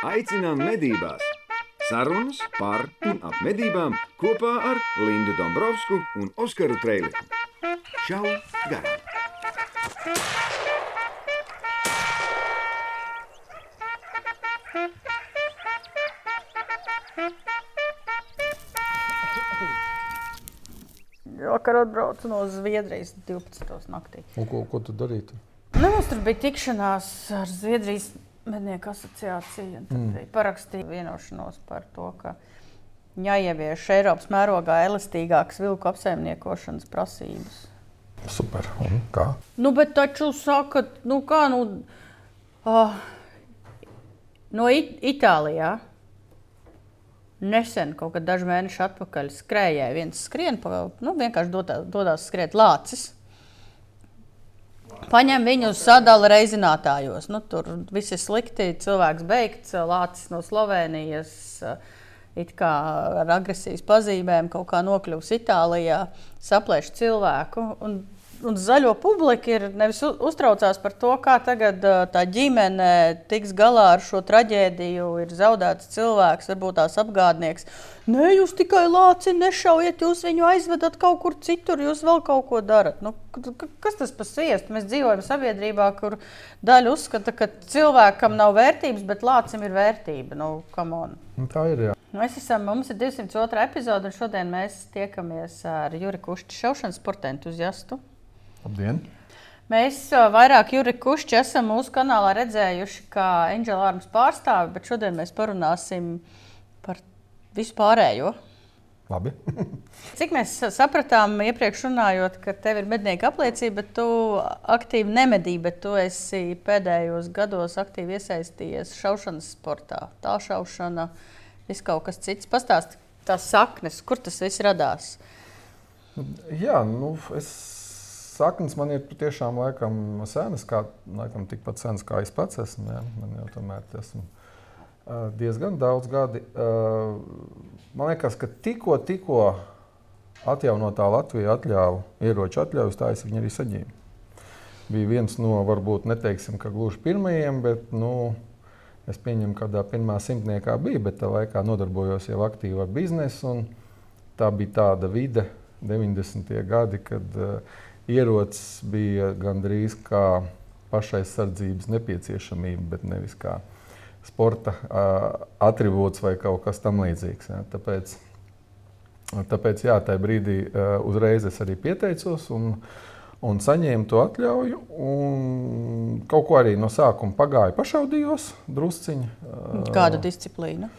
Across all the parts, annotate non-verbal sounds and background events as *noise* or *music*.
Aicinām medībās! Sarunas par un ap medībām kopā ar Lindu Dombrovskiju un Oskaru Trēliņu. Čau! Garām! Vakar atbraucu no Zviedrijas 12. naktī. Un ko, ko tu darītu? Nu, mums tur bija tikšanās ar Zviedrijas mednieku asociāciju. Tad mm. parakstīja vienošanos par to, ka jāievieš Eiropas mērogā elastīgākas vilku apsaimniekošanas prasības. Super. Un kā? Nu, bet taču saka, nu kā, nu, uh, no It Itālijā. Nesen, kaut kad daži mēneši atpakaļ, skrējēja viens skrien, pa, nu, vienkārši dotā, dodās skriet lācis. Paņem viņu uz sadali reizinātājos. Nu, tur viss ir slikti, cilvēks beigts, lācis no Slovenijas. It kā ar agresijas pazīmēm kaut kā nokļuvis Itālijā, saplēš cilvēku. Un un zaļo publika ir nevis uztraucās par to, kā tagad tā ģimene tiks galā ar šo traģēdiju. Ir zaudēts cilvēks, varbūt tās apgādnieks. Nē, jūs tikai lāci nešaujiet, jūs viņu aizvedat kaut kur citur, jūs vēl kaut ko darat. Nu, kas tas par sviestu? Mēs dzīvojam sabiedrībā, kur daļa uzskata, ka cilvēkam nav vērtības, bet lācim ir vērtība. Nu, nu, tā ir. Jā. Mēs esam, mums ir 202 epizode, un šodien mēs tiekamies ar Juri Kušķi, šaušanas sporta entuziastu. Labdien! Mēs vairāk Juriju Kušķi esam mūsu kanālā redzējuši kā Angela Armas pārstāvi, bet šodien mēs parunāsim par visu pārējo. Labi. *laughs* Cik mēs sapratām, iepriekš runājot, ka tev ir mednieka apliecība, bet tu aktīvi nemedīji, bet tu esi pēdējos gados aktīvi iesaistījies šaušanas sportā. Tā šaušana, viss kaut kas cits. Pastāsti tās saknes, kur tas viss radās. Jā, nu, es saknes man ir patiešām laikam senas, kā, laikam tikpat senas kā es pats esmu. Ja? Man jau tomēr esmu diezgan daudz gadi. Man liekas, ka tikko, tikko atjaunotā Latvija atļāva ieroču atļauju, tā es viņu arī saņēmu. Bija viens no, varbūt neteiksim, ka gluži pirmajiem, bet nu, es pieņemu, ka kādā pirmā simtniekā bija, bet tā laikā nodarbojos jau aktīvi ar biznesu. Tā bija tāda vide, 90. gadi, kad uh, ierocis bija gandrīz kā pašaizsardzības nepieciešamība, bet nevis kā sporta uh, attribūts vai kaut kas tamlīdzīgs. Ja. Tāpēc, tāpēc jā, tajā brīdī uh, uzreiz es arī pieteicos un, un saņēmu to atļauju. Kaut ko arī no sākuma pagāju, pašaudījos drusciņi. Uh, Kāda disciplīna?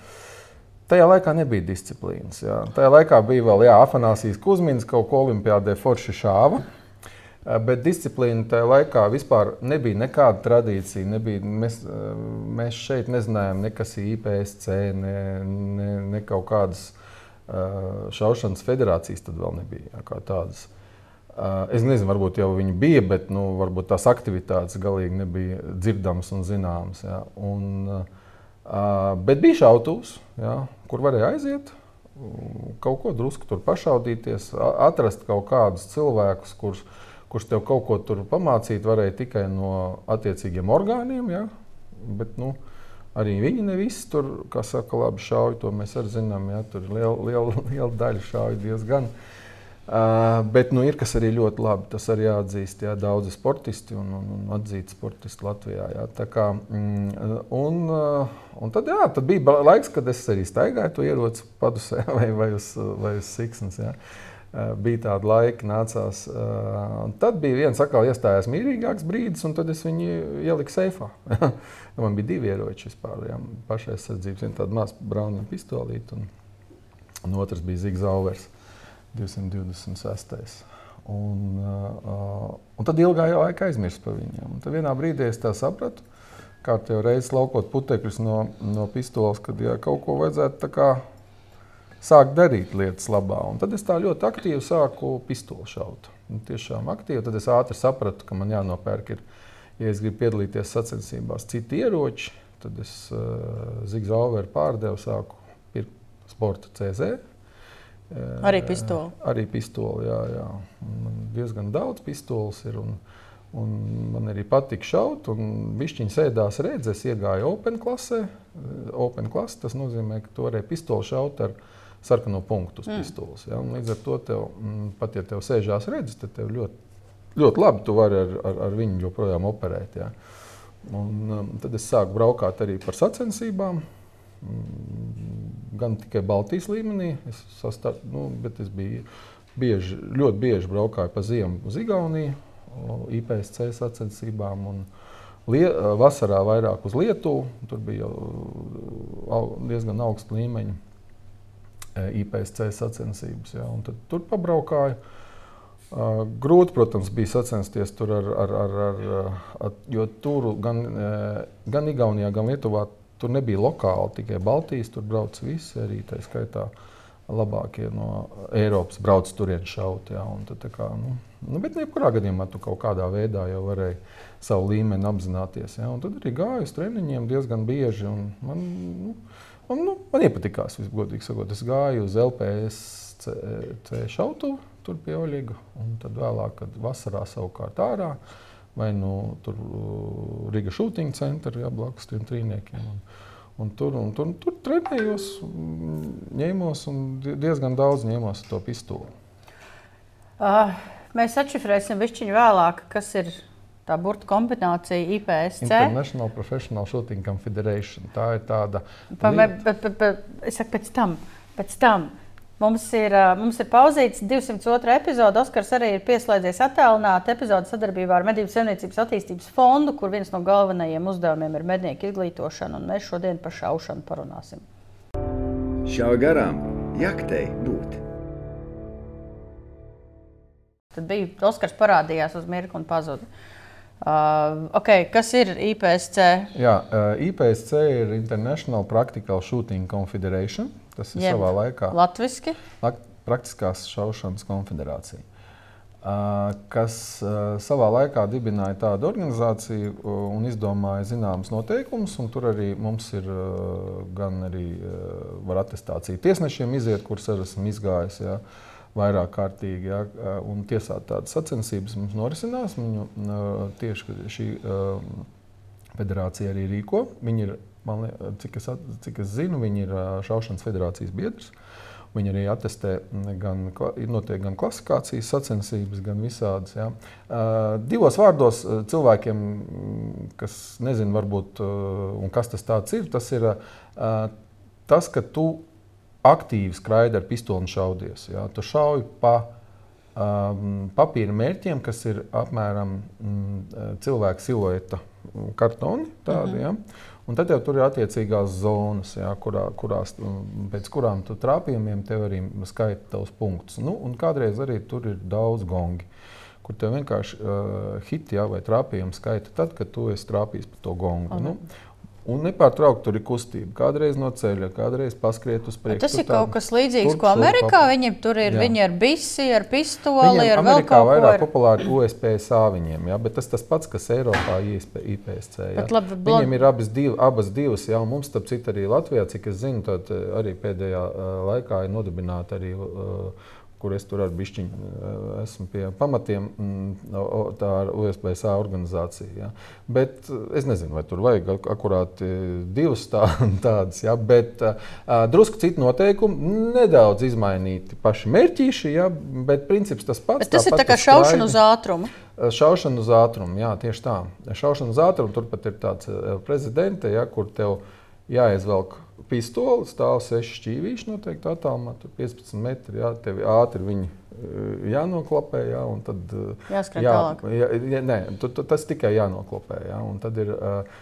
Tajā laikā nebija disciplīnas. Jā. Tajā laikā bija vēl Afanāsijas Kusmins, kaut ko olimpiādē forši šāva. Eh, bet disciplīna tajā laikā vispār nebija nekāda tradīcija. Nebija, mēs, eh, mēs šeit nezinājām, ne kas ir IPSC, ne, ne, ne kaut kādas uh, šaušanas federācijas tad vēl nebija jā, kā tādas. Es nezinu, varbūt jau viņi bija, bet nu, varbūt tās aktivitātes galīgi nebija dzirdamas un zināmas. Jā. Un, bet bija šautavs, kur varēja aiziet, kaut ko drusku tur pašaudīties, atrast kaut kādus cilvēkus, kurus kurš tev kaut ko tur pamācīt varēja tikai no attiecīgiem orgāniem. Ja? Bet, nu, arī viņi ne visi tur, kā saka, labi šauj. To mēs arī zinām. Ja? Tur ir liela, liela, *laughs* liela daļa šauj diezgan. Uh, bet nu, ir kas arī ļoti labi. Tas arī jāatzīst. Jā, daudzi sportisti un, un, un atzīti sportisti Latvijā. Jā, kā, mm, un, un tad, jā, tad bija laiks, kad es arī staigāju to ieroci padusē *laughs* vai, vai uz, vai uz siksnas. Jā. Eh, bija tāda laika, nācās. Eh, tad bija viens atkal iestājās mierīgāks brīdis, un tad es viņu ieliku seifā. *laughs* Man bija divi ieroči vispār. Jā, pašaizsardzības, viena tāda maza brauna pistolīte, un, un otrs bija Zigzauvers 226. Un, uh, un tad ilgā laika aizmirsu par viņiem. Un tad vienā brīdī es sapratu, kā tev reizes laukot putekļus no, no pistoles, kad jā, kaut ko vajadzētu sākt darīt lietas labā. Un tad es tā ļoti aktīvi sāku pistoli šaut. Un tiešām aktīvi. Tad es ātri sapratu, ka man jānopērk, ir, ja es gribu piedalīties sacensībās, citi ieroči. Tad es uh, Zigzauveru pārdevu, sāku pirkt sporta CZ. Uh, arī pistoli. Arī pistoli, jā, jā. Man diezgan daudz pistoles ir. Un, un man arī patīk šaut. Viņš sēdās redzes, iegāja Open klasē. open klase, tas nozīmē, ka varēji pistoli šaut ar sarkano punktu uz Mm. pistoles. Ja? Līdz ar to, tev, mm, pat ja tev sēžās redzes, tad tev ļoti, ļoti labi tu vari ar, ar, ar viņu joprojām operēt. Ja? Un, um, tad es sāku braukāt arī par sacensībām. Mm, Gan tikai Baltijas līmenī, es, sastar, nu, bet es biju bieži, ļoti bieži braukāju pa ziemu uz Igauniju, IPSC sacensībām. Un, Lie, vasarā vairāk uz Lietuvu. Tur bija diezgan augsta līmeņa e, IPSC sacensības. Ja, tur pabraukāju. Uh, grūti, protams, bija sacensties tur ar, ar, ar, ar, ar jo tur gan, eh, gan Igaunijā, gan Lietuvā tur nebija lokāli, tikai Baltijas tur brauc visi, arī tā skaitā labākie no Eiropas brauc turien šaut. Jā, un tad, kā, nu, nu, bet jebkurā gadījumā tu kaut kādā veidā jau varēji savu līmeni apzināties. Jā, un tad arī gāju uz treniņiem diezgan bieži. Man, nu, man, nu, man iepatikās, godīgi sakot, es gāju uz LPS šautuvu tur pie Oļega, un tad vēlāk, kad vasarā savukārt ārā, vai nu tur uh, Riga šūtiņa centra, jā, blakus tiem trīniekiem. Un, un tur, un tur, tur trenējos, mm, ņēmos un die- diezgan daudz ņēmos to pistoli. Uh, mēs atšifrēsim višķiņu vēlāk, kas ir tā burta kombinācija IPSC. International Professional Shooting Confederation. Tā ir tāda Pa, bet, bet, bet, es saku, pēc tam, pēc tam. Mums ir, mums ir pauzīts 202. epizode. Oskars arī ir pieslēdzies attālināti epizode sadarbībā ar Medību Savienības attīstības fondu, kur viens no galvenajiem uzdevumiem ir mednieku izglītošana. un Mēs šodien par šaušanu parunāsim. Šā garām jaktei būt. Tad bija Oskars parādījās uz mirkli un pazuda. Uh, okay, kas ir IPSC? Jā, uh, IPSC ir International Practical Shooting Confederation. Tas ir Jeb savā laikā Latviski. Lak- Praktiskās šaušanas konfederācija. Uh, kas uh, savā laikā dibināja tādu organizāciju uh, un izdomāja zināmas noteikumus. un Tur arī mums ir uh, gan arī uh, var attestācija tiesnešiem iziet, kurus arī esmu izgājis. Ja, Vairāk kārtīgi, ja, uh, un tiesāt tādas sacensības mums norisinās. Viņu, uh, tieši šī uh, federācija arī rīko. Viņi ir, liekas, cik es, cik es zinu, viņi ir šaušanas federācijas biedrs. Viņi arī attestē m, gan, notiek gan klasifikācijas sacensības, gan visādas. Ja. Uh, divos vārdos cilvēkiem, m, kas nezina, varbūt, uh, kas tas ir, tas ir uh, tas, ka tu aktīvi skraidi ar pistoli un šaudies. Ja. Tu šauj pa um, papīra mērķiem, kas ir apmēram mm, cilvēka silueta mm, kartoni. Tādi, ja? Un tad jau tur ir attiecīgās zonas, ja, kurā, kurās, mm, pēc kurām tu trāpījumiem tev arī skaita tavus punktus. Nu, un kādreiz arī tur ir daudz gongi. Kur tev vienkārši uh, hiti ja, vai trāpījumi skaita tad, kad tu esi trāpījis pa to gongu. Aha. Nu, un nepārtraukti tur ir kustība. Kādreiz no ceļa, kādreiz paskriet uz priekšu. Tas ir kaut tāda- kas līdzīgs, ko Amerikā viņiem tur ir. Jā. Viņi ar bisi, ar pistoli, Viņiem ar vēl Amerikā kaut ko. vairāk ar- populāri USPSA viņiem, ja, bet tas tas pats, kas Eiropā IPSC. Labi, blo- Viņiem ir abas, div, abas divas, ja, un mums, starp citu, arī Latvijā, cik es zinu, tad eh, arī pēdējā uh, laikā ir nodibināta arī. Uh, kur es tur ar bišķiņu uh, esmu pie pamatiem, mm, tā ir USPSA organizācija. Ja. Bet uh, es nezinu, vai tur vajag ak- akurāt eh, divas tā, *laughs* tādas, ja, bet uh, drusku citu noteikumu, nedaudz izmainīti paši mērķīši, ja, bet princips tas pats. Bet tas ir tāpat tā kā šaušana uz ātrumu. Šaušana uz ātrumu, jā, tieši tā. Šaušana uz ātrumu, turpat ir tāds eh, prezidents, ja, kur tev jāizvelk pistole, stāv seši šķīvīši noteikti attālumā, tur 15 metri, jā, tev ātri viņi eh, jānoklapē, jā, un tad eh, Jāskrien tālāk. Jā, jā, nē, tu, tu, tas tikai jānoklapē, jā, un tad ir, uh,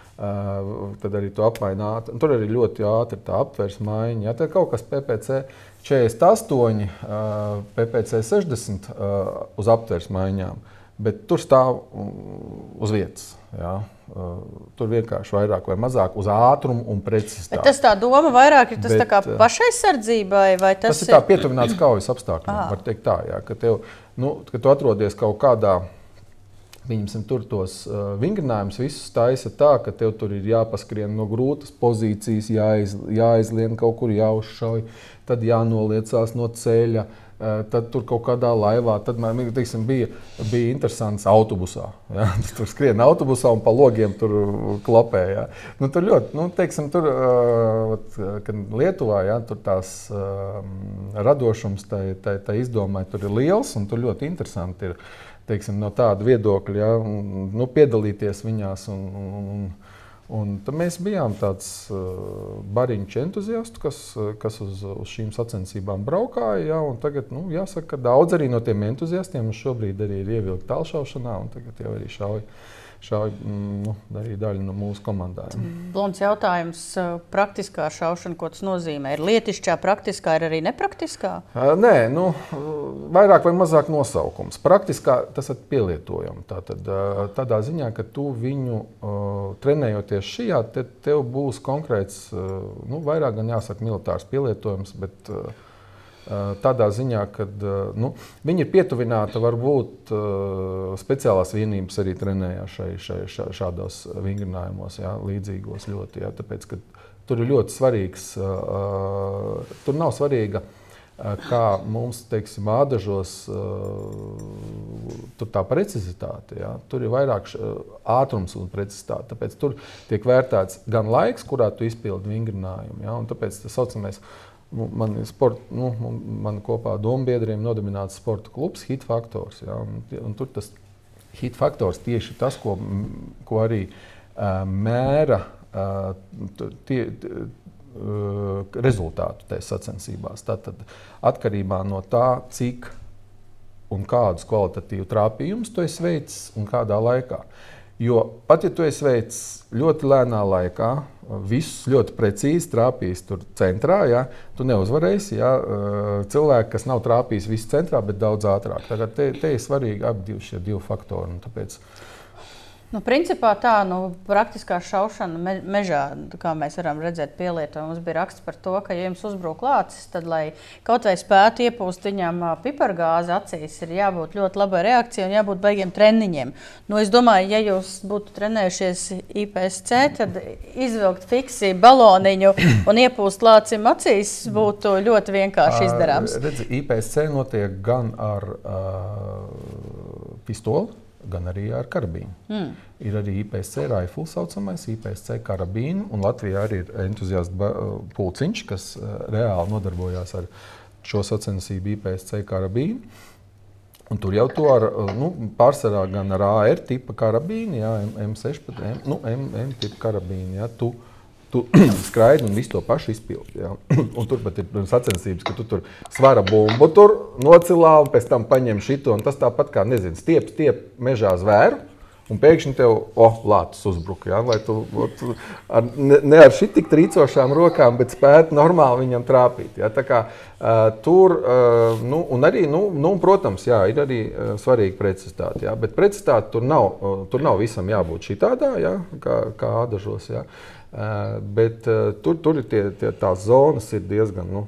tad arī tu apmaini. Tur arī ļoti ātri tā aptvers maiņa, jā, tad kaut kas PPC 48, uh, PPC 60 uh, uz aptvers maiņām, bet tur stāv mm, uz vietas. Uh, tur vienkārši vairāk vai mazāk uz ātrumu un Bet precizitāti. tas tā doma vairāk ir tas Bet, tā kā pašaizsardzībai, vai tas, Tas ir tā pietuvināts kaujas apstākļiem. Ah. Var teikt tā, jā, ka, tev, nu, ka tu atrodies kaut kādā. Viņam tur tos uh, vingrinājumus visus taisa tā, ka tev tur ir jāpaskrien no grūtas pozīcijas, jāiz, jāizlien kaut kur jāuzšauj, tad jānoliecās no ceļa. Eh, tad tur kaut kādā laivā, tad man teiksim, bija, bija interesants autobusā. Ja? *laughs* Tur skrien autobusā un pa logiem tur klapēja. Ja? Nu, tur ļoti, nu, teiksim, tur, uh, kad Lietuvā, ja, tur tās uh, radošums tai, tai, tai izdomai tur ir liels un tur ļoti interesanti ir teiksim, no tāda viedokļa ja, un, nu, piedalīties viņās. Un, un, un, Un mēs bijām tāds uh, bariņš entuziasts, kas, kas uz, uz šīm sacensībām braukāja. Ja, tagad, nu, jāsaka, ka daudz arī no tiem entuziastiem šobrīd arī ir ievilkti tālšaušanā, un tagad jau arī šauja šauj mm, nu, arī daļa no mūsu komandām. Blons jautājums, praktiskā šaušana, ko tas nozīmē? Ir lietišķā, praktiskā, ir arī nepraktiskā? Nē, nu, vairāk vai mazāk nosaukums. Praktiskā tas ir pielietojams. Tātad, tādā ziņā, ka tu viņu trenējoties šajā, te, tev būs konkrēts, nu, vairāk gan jāsaka, militārs pielietojums. Bet, uh, Tādā ziņā, ka nu, viņi ir pietuvināti, varbūt speciālās vienības arī trenējās šai, šai, šā, šādos vingrinājumos, jā, līdzīgos ļoti. Jā, tāpēc, tur ir ļoti svarīgs, tur nav svarīga kā mums, teiksim, ādažos, tur tā precizitāte. Ja? Tur ir vairāk ātrums un precizitāte. Tāpēc tur tiek vērtēts gan laiks, kurā tu izpildi vingrinājumu. Ja? Un tāpēc tas saucamais Nu, man ir sport, nu, man kopā ar dombiedriem nodibināts sporta klubs, hit faktors. Ja, un, un tur tas hit faktors tieši tas, ko, ko arī uh, mēra uh, tie, uh, rezultātu tajā sacensībās. Tātad atkarībā no tā, cik un kādus kvalitatīvus trāpījumus tu esi veicis un kādā laikā. Jo pat ja tu esi veicis ļoti lēnā laikā, visus ļoti precīzi trāpījis tur centrā. Ja? Tu neuzvarēsi. Ja? Cilvēki, kas nav trāpījis visu centrā, bet daudz ātrāk. Tagad te, te ir svarīgi abi šie divi faktori. Tāpēc Nu, principā tā nu, praktiskā šaušana me, mežā, kā mēs varam redzēt, pielietojama. Mums bija raksts par to, ka, ja jums uzbrūk lācis, tad, lai kaut vai spētu iepūst viņam pipargāzi acīs, ir jābūt ļoti labai reakcijai un jābūt beigiem treniņiem. Nu, es domāju, ja jūs būtu trenējušies IPSC, tad izvilkt fiksi baloniņu un iepūst lācim acīs būtu ļoti vienkārši izdarāms. Redzi, IPSC notiek gan ar uh, pistoli gan arī ar karabīnu. Mm. Ir arī IPSC rifle, saucamais IPSC karabīnu, un Latvijā arī ir entuziastu pulciņš, kas reāli nodarbojās ar šo sacensību IPSC karabīnu. Un tur jau to ar, nu, pārsvarā gan ar AR tipa karabīnu, jā, M16, M, nu, M, M tipa karabīnu. Jā, tu, uh, tu *clears throat* skraidi un visu to pašu izpildi. *clears throat* Turpat ir sacensības, ka tu tur svara bumbu tur nocilā un pēc tam paņem šito. Tas tāpat kā, nezinu, stiep, stiep mežā zvēru. Un pēkšņi tev, oh, lācis uzbruka. Ja? Lai tu ot, ar, ne, ne ar tik trīcošām rokām, bet spētu normāli viņam trāpīt. Ja? Tā kā, uh, tur, uh, nu, un arī, nu, nu, protams, jā, ir arī uh, svarīga precizitāte. Ja? Bet precizitāte tur nav, uh, tur nav visam jābūt šitādā, ja? kā, kā ādažos. Ja? Uh, bet uh, tur, tur ir tie, tie, tās zonas ir diezgan nu,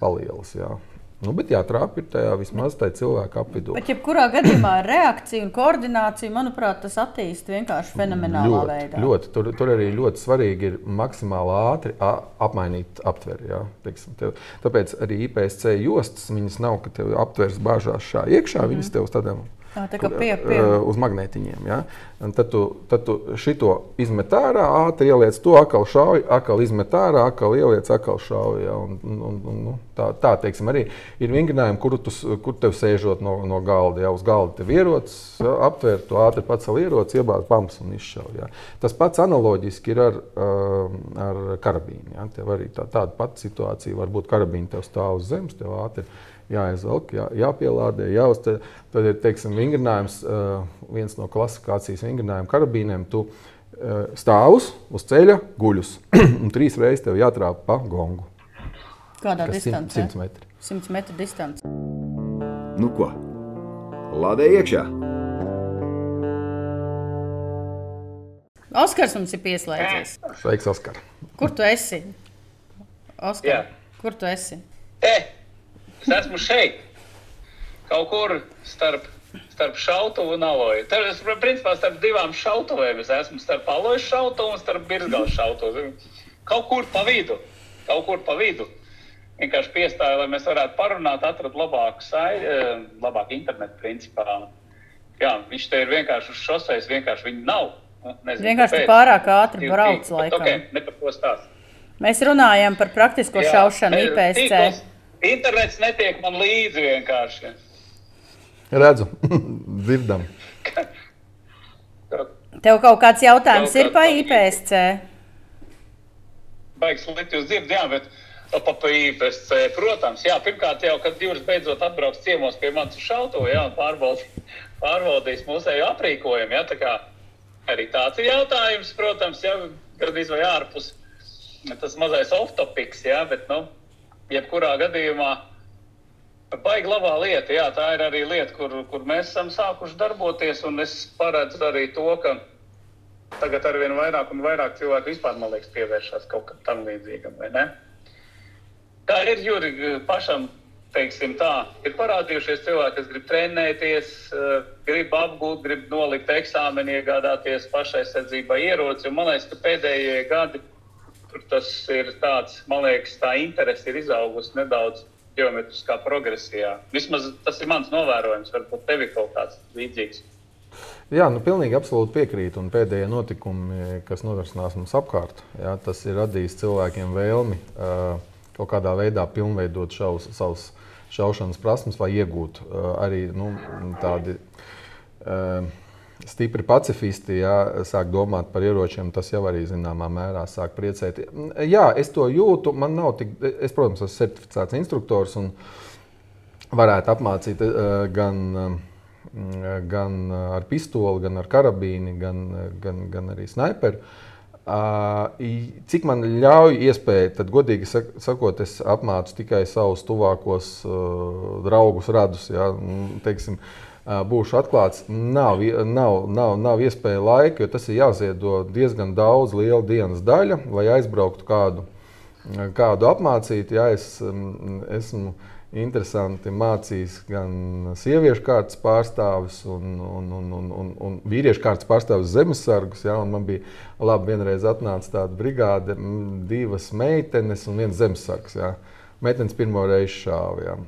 palielas. Jā. Nu, bet jātrāp ir tajā vismaz tajā cilvēka apvidū. Bet, jebkurā gadījumā reakcija un koordinācija, manuprāt, tas attīstās vienkārši fenomenālā ļoti, veidā. Ļoti, tur, tur arī ļoti svarīgi ir maksimāli ātri apmainīt aptveri. Jā, teiksim, tev. Tāpēc arī IPSC jostas, viņas nav, ka tev aptvers bāžās šā iekšā, mm -hmm. viņas tev uz tādiem Tā kā pie, pie. uz magnētiņiem. Ja? Un tad tu, tad tu šito izmet ārā, ātri ieliec to, atkal šauj, atkal izmet ārā, atkal ieliec, atkal šauj. Ja? Un, un, un, un, nu, tā, tā teiksim, arī ir vingrinājumi, kur, tu, kur tev sēžot no, no galda. Ja? Uz galda tev ierocis, ja? aptver to ātri pacel ieroci, iebāz pams un izšauj. Ja? Tas pats analoģiski ir ar, ar karabīnu. Ja? Tev arī tā, tāda pati situācija var būt karabīna tev stāv uz zemes, tev ātri jāizvelk, jā, jāpielādē, jāuztver. Tad ir teiksim, vingrinājums, viens no klasifikācijas vingrinājuma karabīniem. Tu stāvus uz ceļa, guļus, *clears throat* un trīs reizes tev jātrāpa pa gongu. Kādā distancē? 100 metri. 100 metru distance. Nu ko? Lādē iekšā! Oskars mums ir pieslēdzies. Sveiks, Oskar! Kur tu esi? Oskar, Jā. kur tu esi? E, Es esmu šeit, kaut kur starp, starp šautuvu un aloju. Tad es, principā, starp divām šautuvēm. Es esmu starp aloju šautuvu un starp birzgālu šautuvu. Kaut kur pa vidu. Kaut kur pa vidu. vienkārši piestāja, lai mēs varētu parunāt, atrast labāku, sai, eh, labāku internetu principā. Jā, viņš te ir vienkārši uz šoseis, vienkārši viņi nav. Nu, Nezinu, Vienkārši tu kāpēc. pārāk ātri brauc laikam. Okay, ne par ko stāst. Mēs runājam par praktisko Jā, šaušanu ne- IPSC. tīkls- Internets netiek man līdzi vienkārši. Redzu, *laughs* dzirdam. Tev kaut kāds jautājums Kaut ir par IPSC? Baigs likt jūs dzirdat, jā, bet pa PIPSC, protams, jā, pirmkārt jau, kad jūs beidzot atbrauks ciemos pie manis uz šauto, jā, un pārbaud, pārbaudīs mūsēju aprīkojumu, jā, tā kā arī tāds ir jautājums, protams, jā, gandrīz vai ārpus tas mazais off-topics, jā, bet, nu, jebkurā gadījumā baigi labā lieta, jā, tā ir arī lieta, kur, kur mēs esam sākuši darboties, es paredzu arī to, ka tagad ar vien vairāk un vairāk cilvēku vispār, man liekas, pievēršas kaut kam tam līdzīgam? Kā ir Juri pašam, teiksim tā, ir parādījušies cilvēki, kas grib trenēties, eh, grib apgūt, grib nolikt eksāmenu, iegādāties pašaizsardzībai ieroci, man liekas, ka pēdējie gadi tur tas ir tāds, man liekas, tā interese ir izaugusi nedaudz geometriskā progresijā. Vismaz tas ir mans novērojums, varbūt tev ir kaut kāds līdzīgs. Jā, nu, pilnīgi absolūti piekrītu. Un pēdējie notikumi, kas norisinās mums apkārt, jā, tas ir radījis cilvēkiem vēlmi uh, kaut kādā veidā pilnveidot šaus, savus šaušanas prasmes, vai iegūt uh, arī nu, tādi uh, stipri pacifisti, jā, sāk domāt par ieročiem. Tas jau arī zināmā mērā sāk priecēt. Jā, es to jūtu. Man nav tik, es, protams, esmu certificēts instruktors un varētu apmācīt uh, gan. Uh, gan ar pistoli, gan ar karabīni, gan, gan, gan arī sniperi. Cik man ļauj iespēja, tad godīgi sakot, es apmācu tikai savus tuvākos draugus, radus. Ja, teiksim, būšu atklāts, nav, nav, nav, nav iespēja laika, jo tas ir jāziedo diezgan daudz liela dienas daļa, lai aizbrauktu kādu, kādu apmācīt. Ja, es, esmu, interesanti mācījis gan sieviešu kārtas pārstāvis, un, un, un, un, un, un vīriešu kārtas pārstāvis zemesargus. Ja, man bija labi, vienreiz atnāca tāda brigāde, divas meitenes un viens zemesargs. Ja. Meitenes pirmo reizi šāva.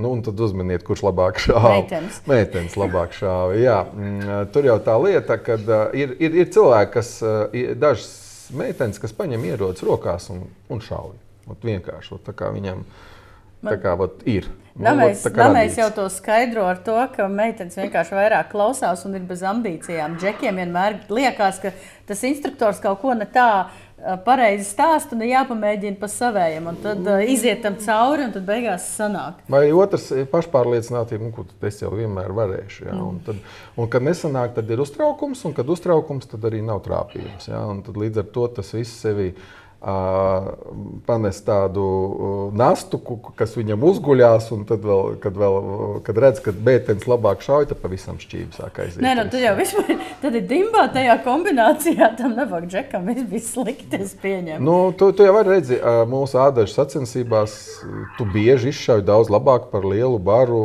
Nu, un tad uzmaniet, kurš labāk šāva. Meitenes. Meitenes labāk šāva. Jā. Tur jau tā lieta, ka ir, ir, ir cilvēki, kas dažas meitenes, kas paņem ierodas rokās un, un šauj. Vienkārši tā kā viņam ir Man... Tā kā vat, ir. Namēs, nu, namēs jau to skaidro ar to, ka meitenes vienkārši vairāk klausās un ir bez ambīcijām. Džekiem vienmēr liekas, ka tas instruktors kaut ko ne tā pareizi stāsta un jāpamēģina pa savējiem. Tad uh, iziet tam cauri un tad beigās sanāk. Vai otrs ir pašpārliecinātība, nu, ko es jau vienmēr varēšu. Ja? Un, tad, un kad nesanāk, tad ir uztraukums, un kad uztraukums, tad arī nav trāpījums. Ja? Tad līdz ar to tas viss sevi panest tādu nastu, kas viņam uzguļās, un tad, vēl, kad, vēl, kad redz, ka bētens labāk šauj, tad pavisam šķīvi sāk aiziet. Nē, nu, tad jau vispār, tad ir dimbā tajā kombinācijā, tam nevajag džekam, viss bija slikti, es pieņemu. Nu, tu, tu jau vari redzēt, mūsu ādažu sacensībās tu bieži izšauj daudz labāk par lielu baru,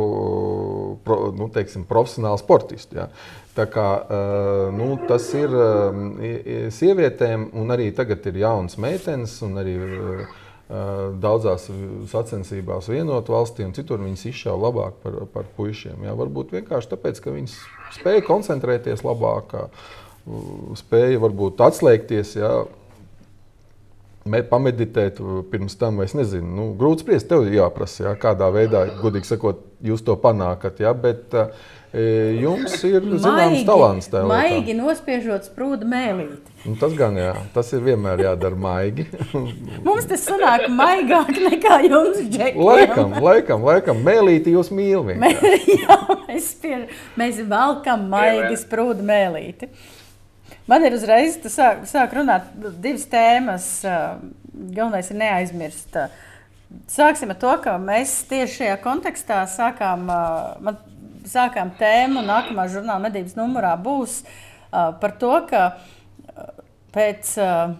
pro, nu, teiksim, profesionālu sportistu. Ja. Kā, nu, tas ir sievietēm, un arī tagad ir jaunas meitenes, un arī daudzās sacensībās vienot valstī, un citur viņas izšauja labāk par, par puišiem. Jā, varbūt vienkārši tāpēc, ka viņas spēja koncentrēties labāk, spēja varbūt atslēgties. Jā, Pameditēt pirms tam, es nezinu, nu, grūti spriest. Tev jāprasa, jā, kādā veidā, godīgi sakot, jūs to panākat. Jā, bet, uh, Jums ir zināms talants tajā lietā. Maigi nospiežot sprūdu mēlīti. Nu, tas gan jā, tas ir vienmēr jādara maigi. *laughs* Mums tas sanāk maigāk nekā jums, Džek. Laikam, laikam, laikam, mēlīti jūs mīl *laughs* jā, mēs, spiež, mēs valkam maigi sprūdu mēlīti. Man ir uzreiz, tu sāk, sāk runāt divas tēmas. Galvenais ir neaizmirst. Sāksim ar to, ka mēs tieši šajā kontekstā sākām. Man, sākām tēmu, nākamā žurnāla medības numurā būs uh, par to, ka uh, pēc uh,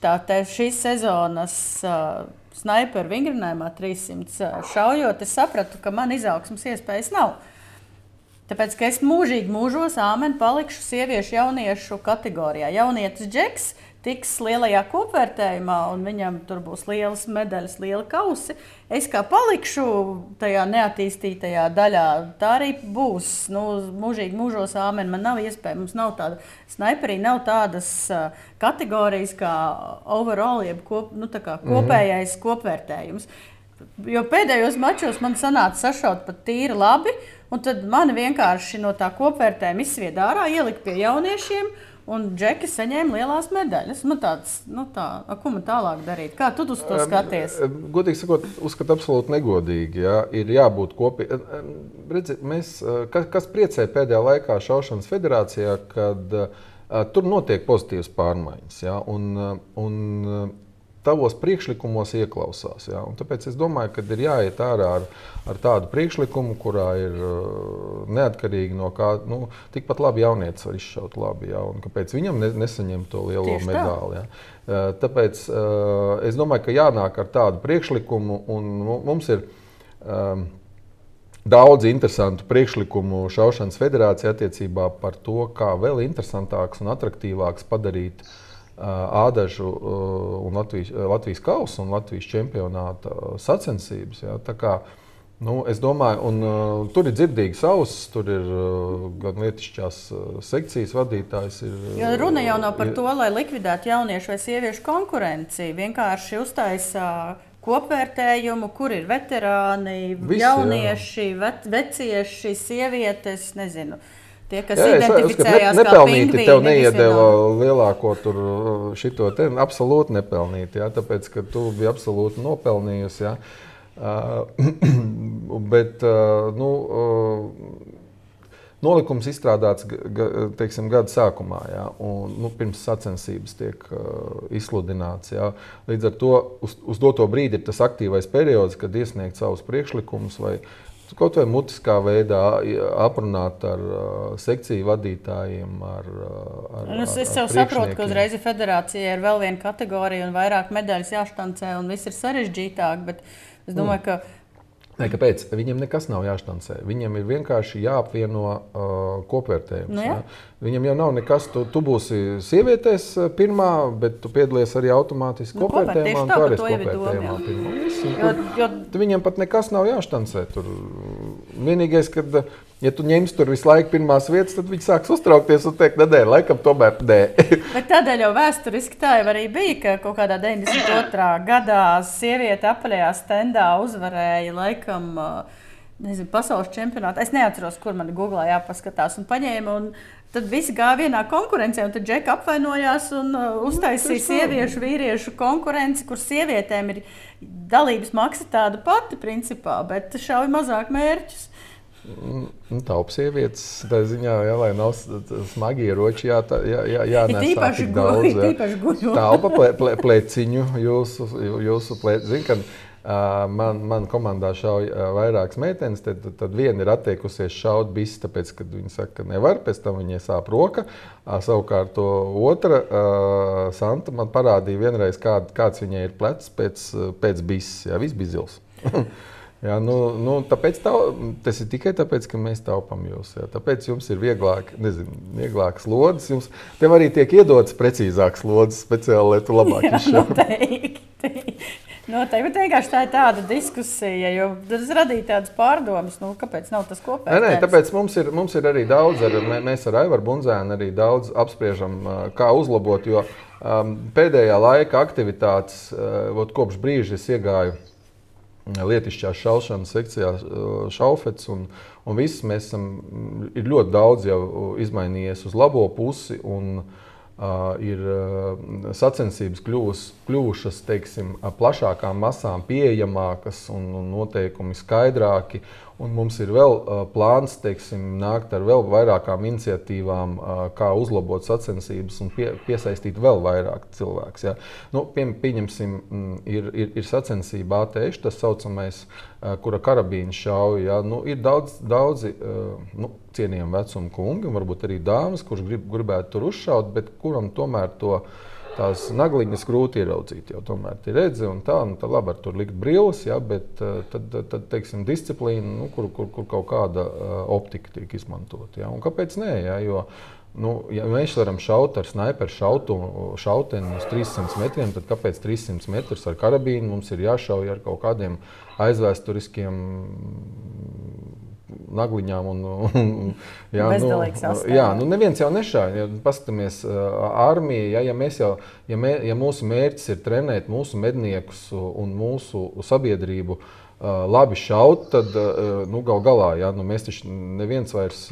te, šīs sezonas uh, sniperu vingrinājumā 300 šaujot, es sapratu, ka man izaugsmas iespējas nav. Tāpēc, ka es mūžīgi mūžos āmeni palikšu sieviešu jauniešu kategorijā. Jaunietis džeks tiks lielajā kopvērtējumā, un viņam tur būs lielas medaļas, liela kausi. Es kā palikšu tajā neattīstītajā daļā, tā arī būs. Nu, mūžīgi mūžos āmen man nav iespēja. Mums nav tāda sniperī, nav tādas kategorijas kā overall, jeb kop, nu, kā kopējais mm -hmm. kopvērtējums. Jo pēdējos mačos man sanāca sašaut pat tīri labi, un tad mani vienkārši no tā kopvērtējuma izsvieda ārā, ielika pie jauniešiem. Un Džeki saņēma lielās medaļas. Man tāds, nu tā, ko man tālāk darīt? Kā tu uz to skaties? Godīgi sakot, uzskatu absolūti negodīgi. Ja? Ir jābūt kopīgi. Mēs, kas, kas priecē pēdējā laikā Šaušanas federācijā, kad uh, tur notiek pozitīvas pārmaiņas. Ja? Un, un tavos priekšlikumos ieklausās. Ja? Un tāpēc es domāju, ka ir jāiet ārā ar, ar tādu priekšlikumu, kurā ir uh, neatkarīgi no kā, nu, tikpat labi jaunietis var izšaut labi. Ja? Un kāpēc viņam ne, nesaņem to lielo Tieši medāli? Ja? Uh, tāpēc uh, es domāju, ka jānāk ar tādu priekšlikumu, un mums ir. Um, Daudz interesantu priekšlikumu Šaušanas federācijā attiecībā par to, kā vēl interesantāks un attraktīvāks padarīt uh, Ādažu un Latvijas, Latvijas kausa un Latvijas čempionāta sacensības. Ja, kā, nu, es domāju, un, uh, tur ir dzirdīgs auss, tur ir uh, gan lietišķās sekcijas vadītājs. Ir, jo runa jau nav par ir, to, lai likvidētu jauniešu vai sieviešu konkurenci. Vienkārši uztaisa kopvērtējumu, kur ir veterāni, Visi, jaunieši, ve, vecieši, sievietes, nezinu. Uh, Tie, kas jā, identificējās ne, nepelnīti, tev neiedeva lielāko tur šito te, absolūti nepelnīti, jā, tāpēc, ka tu biji absolūti nopelnījusi, jā. Uh, *clears throat* bet, uh, nu, uh, nolikums izstrādāts teiksim, gada sākumā, jā, un nu, pirms sacensības tiek uh, izsludināts. Jā. Līdz ar to uz, uz doto brīdi ir tas aktīvais periods, kad iesniegt savus priekšlikumus vai uh, Kaut vai mutiskā veidā aprunāt ar uh, sekciju vadītājiem. Ar, ar, nu, es es jau saprotu, ka uzreiz federācijai ir vēl viena kategorija un vairāk medaļas jāštancē, un viss ir sarežģītāk. Bet es domāju, mm. ka Ne, kāpēc? Viņam nekas nav jāštancē. Viņam ir vienkārši jāapvieno uh, kopvērtējums. Nu? Ja? Viņam jau nav nekas, tu, tu būsi sievietēs pirmā, bet tu piedalies arī automātiski nu, kopvērtējumā. Tā arī kopvērtējumā pirmā. Viņam pat nekas nav jāštancē. Tur. Vienīgais, kad ja tu ņemsi tur visu laiku pirmās vietas, tad viņi sāks uztraukties un teikt, nē, laikam, tomēr nē. *laughs* Bet tādēļ jau vēsturiski tā jau arī bija, ka kaut kādā 92. gadā sieviete apaļajā stendā uzvarēja laikam. Nezinu, pasaules čempionātā. Es neatceros, kur man Google jāpaskatās. Un paņēma, un tad visi gāja vienā konkurencē, un tad Džeka apvainojās un uh, uztaisīja sieviešu, vīriešu konkurenci, kur sievietēm ir dalības maksa tāda pati, principā, bet šauj mazāk mērķus. Nu, Taupas sievietes, tā ziņā, jā, lai nav smagi ieroči, jā, tā, jā, jā, jānesa *laughs* tik daudz. Jā. Taupa ple, ple, *laughs* pleciņu, jūsu, jūsu pleciņu. Uh, man, man komandā šauj uh, vairākas meitenes, tad, tad, tad viena ir attiekusies šaut bises, tāpēc, ka viņa saka, ka nevar, pēc tam viņai sāp roka. Uh, savukārt to otra, Santa, man parādīja vienreiz, kād, kāds viņai ir plecs pēc, pēc bises. Jā, viss bija zils. *laughs* Jā, nu, nu, tāpēc tā, tas ir tikai tāpēc, ka mēs taupām jūs. Jā. Tāpēc jums ir vieglāk, nezinu, vieglākas lodes. Jums tev arī tiek iedotas precīzākas lodes, speciāli, lai tu labāk izšautu. Noteikti, bet vienkārši tā ir tāda diskusija, jo tas radīja tādas pārdomas, nu, kāpēc nav tas kopējs. Nē, nē, tāpēc mums ir, mums ir arī daudz, ar, mēs ar Aivaru Bunzēnu arī daudz apspriežam, kā uzlabot, jo um, pēdējā laika aktivitātes, uh, kopš brīža es iegāju lietišķās šaušanas sekcijā šaufets. Un, un viss mēs esam, ļoti daudz jau izmainījies uz labo pusi. Un, uh, ir uh, sacensības kļuvus, kļuvušas teiksim, plašākām masām, pieejamākas un, un noteikumi skaidrāki. Uh, Un mums ir vēl uh, plāns teiksim, nākt ar vēl vairākām iniciatīvām, uh, kā uzlabot sacensības un pie, piesaistīt vēl vairāk cilvēku. Ja? Nu, pie, pieņemsim, mm, ir, ir, ir sacensība ATŠ, tas saucamais, uh, kura karabīna šauja. Ja? Nu, ir daudz, daudzi uh, nu, cienījami vecuma kungi, un varbūt arī dāmas, kurš grib, gribētu tur uzšaut, bet kuram tomēr to tās nagliņas grūti ieraudzīt. Jau tomēr ir redzes, un tā, nu, tā labi ar tur likt brīvs, ja, bet eh, tad, tad, teiksim, disciplīna, nu, kur, kur, kur kaut kāda uh, optika tiek izmantota. Ja. Un kāpēc nē? Ja, jo, Nu, ja mēs varam šaut ar sniperu šautu, šauteni uz 300 metriem, tad kāpēc 300 metrus ar karabīnu mums ir jāšauj ar kaut kādiem aizvēsturiskiem nagliņām. Un, un, jā, nu, jā, nu neviens jau nešāva. Ja paskatāmies, armija, ja, ja, jau, ja, mē, ja mūsu mērķis ir trenēt mūsu medniekus un mūsu sabiedrību labi šaut, tad nu, gal galā ja, nu, mēs taču neviens vairs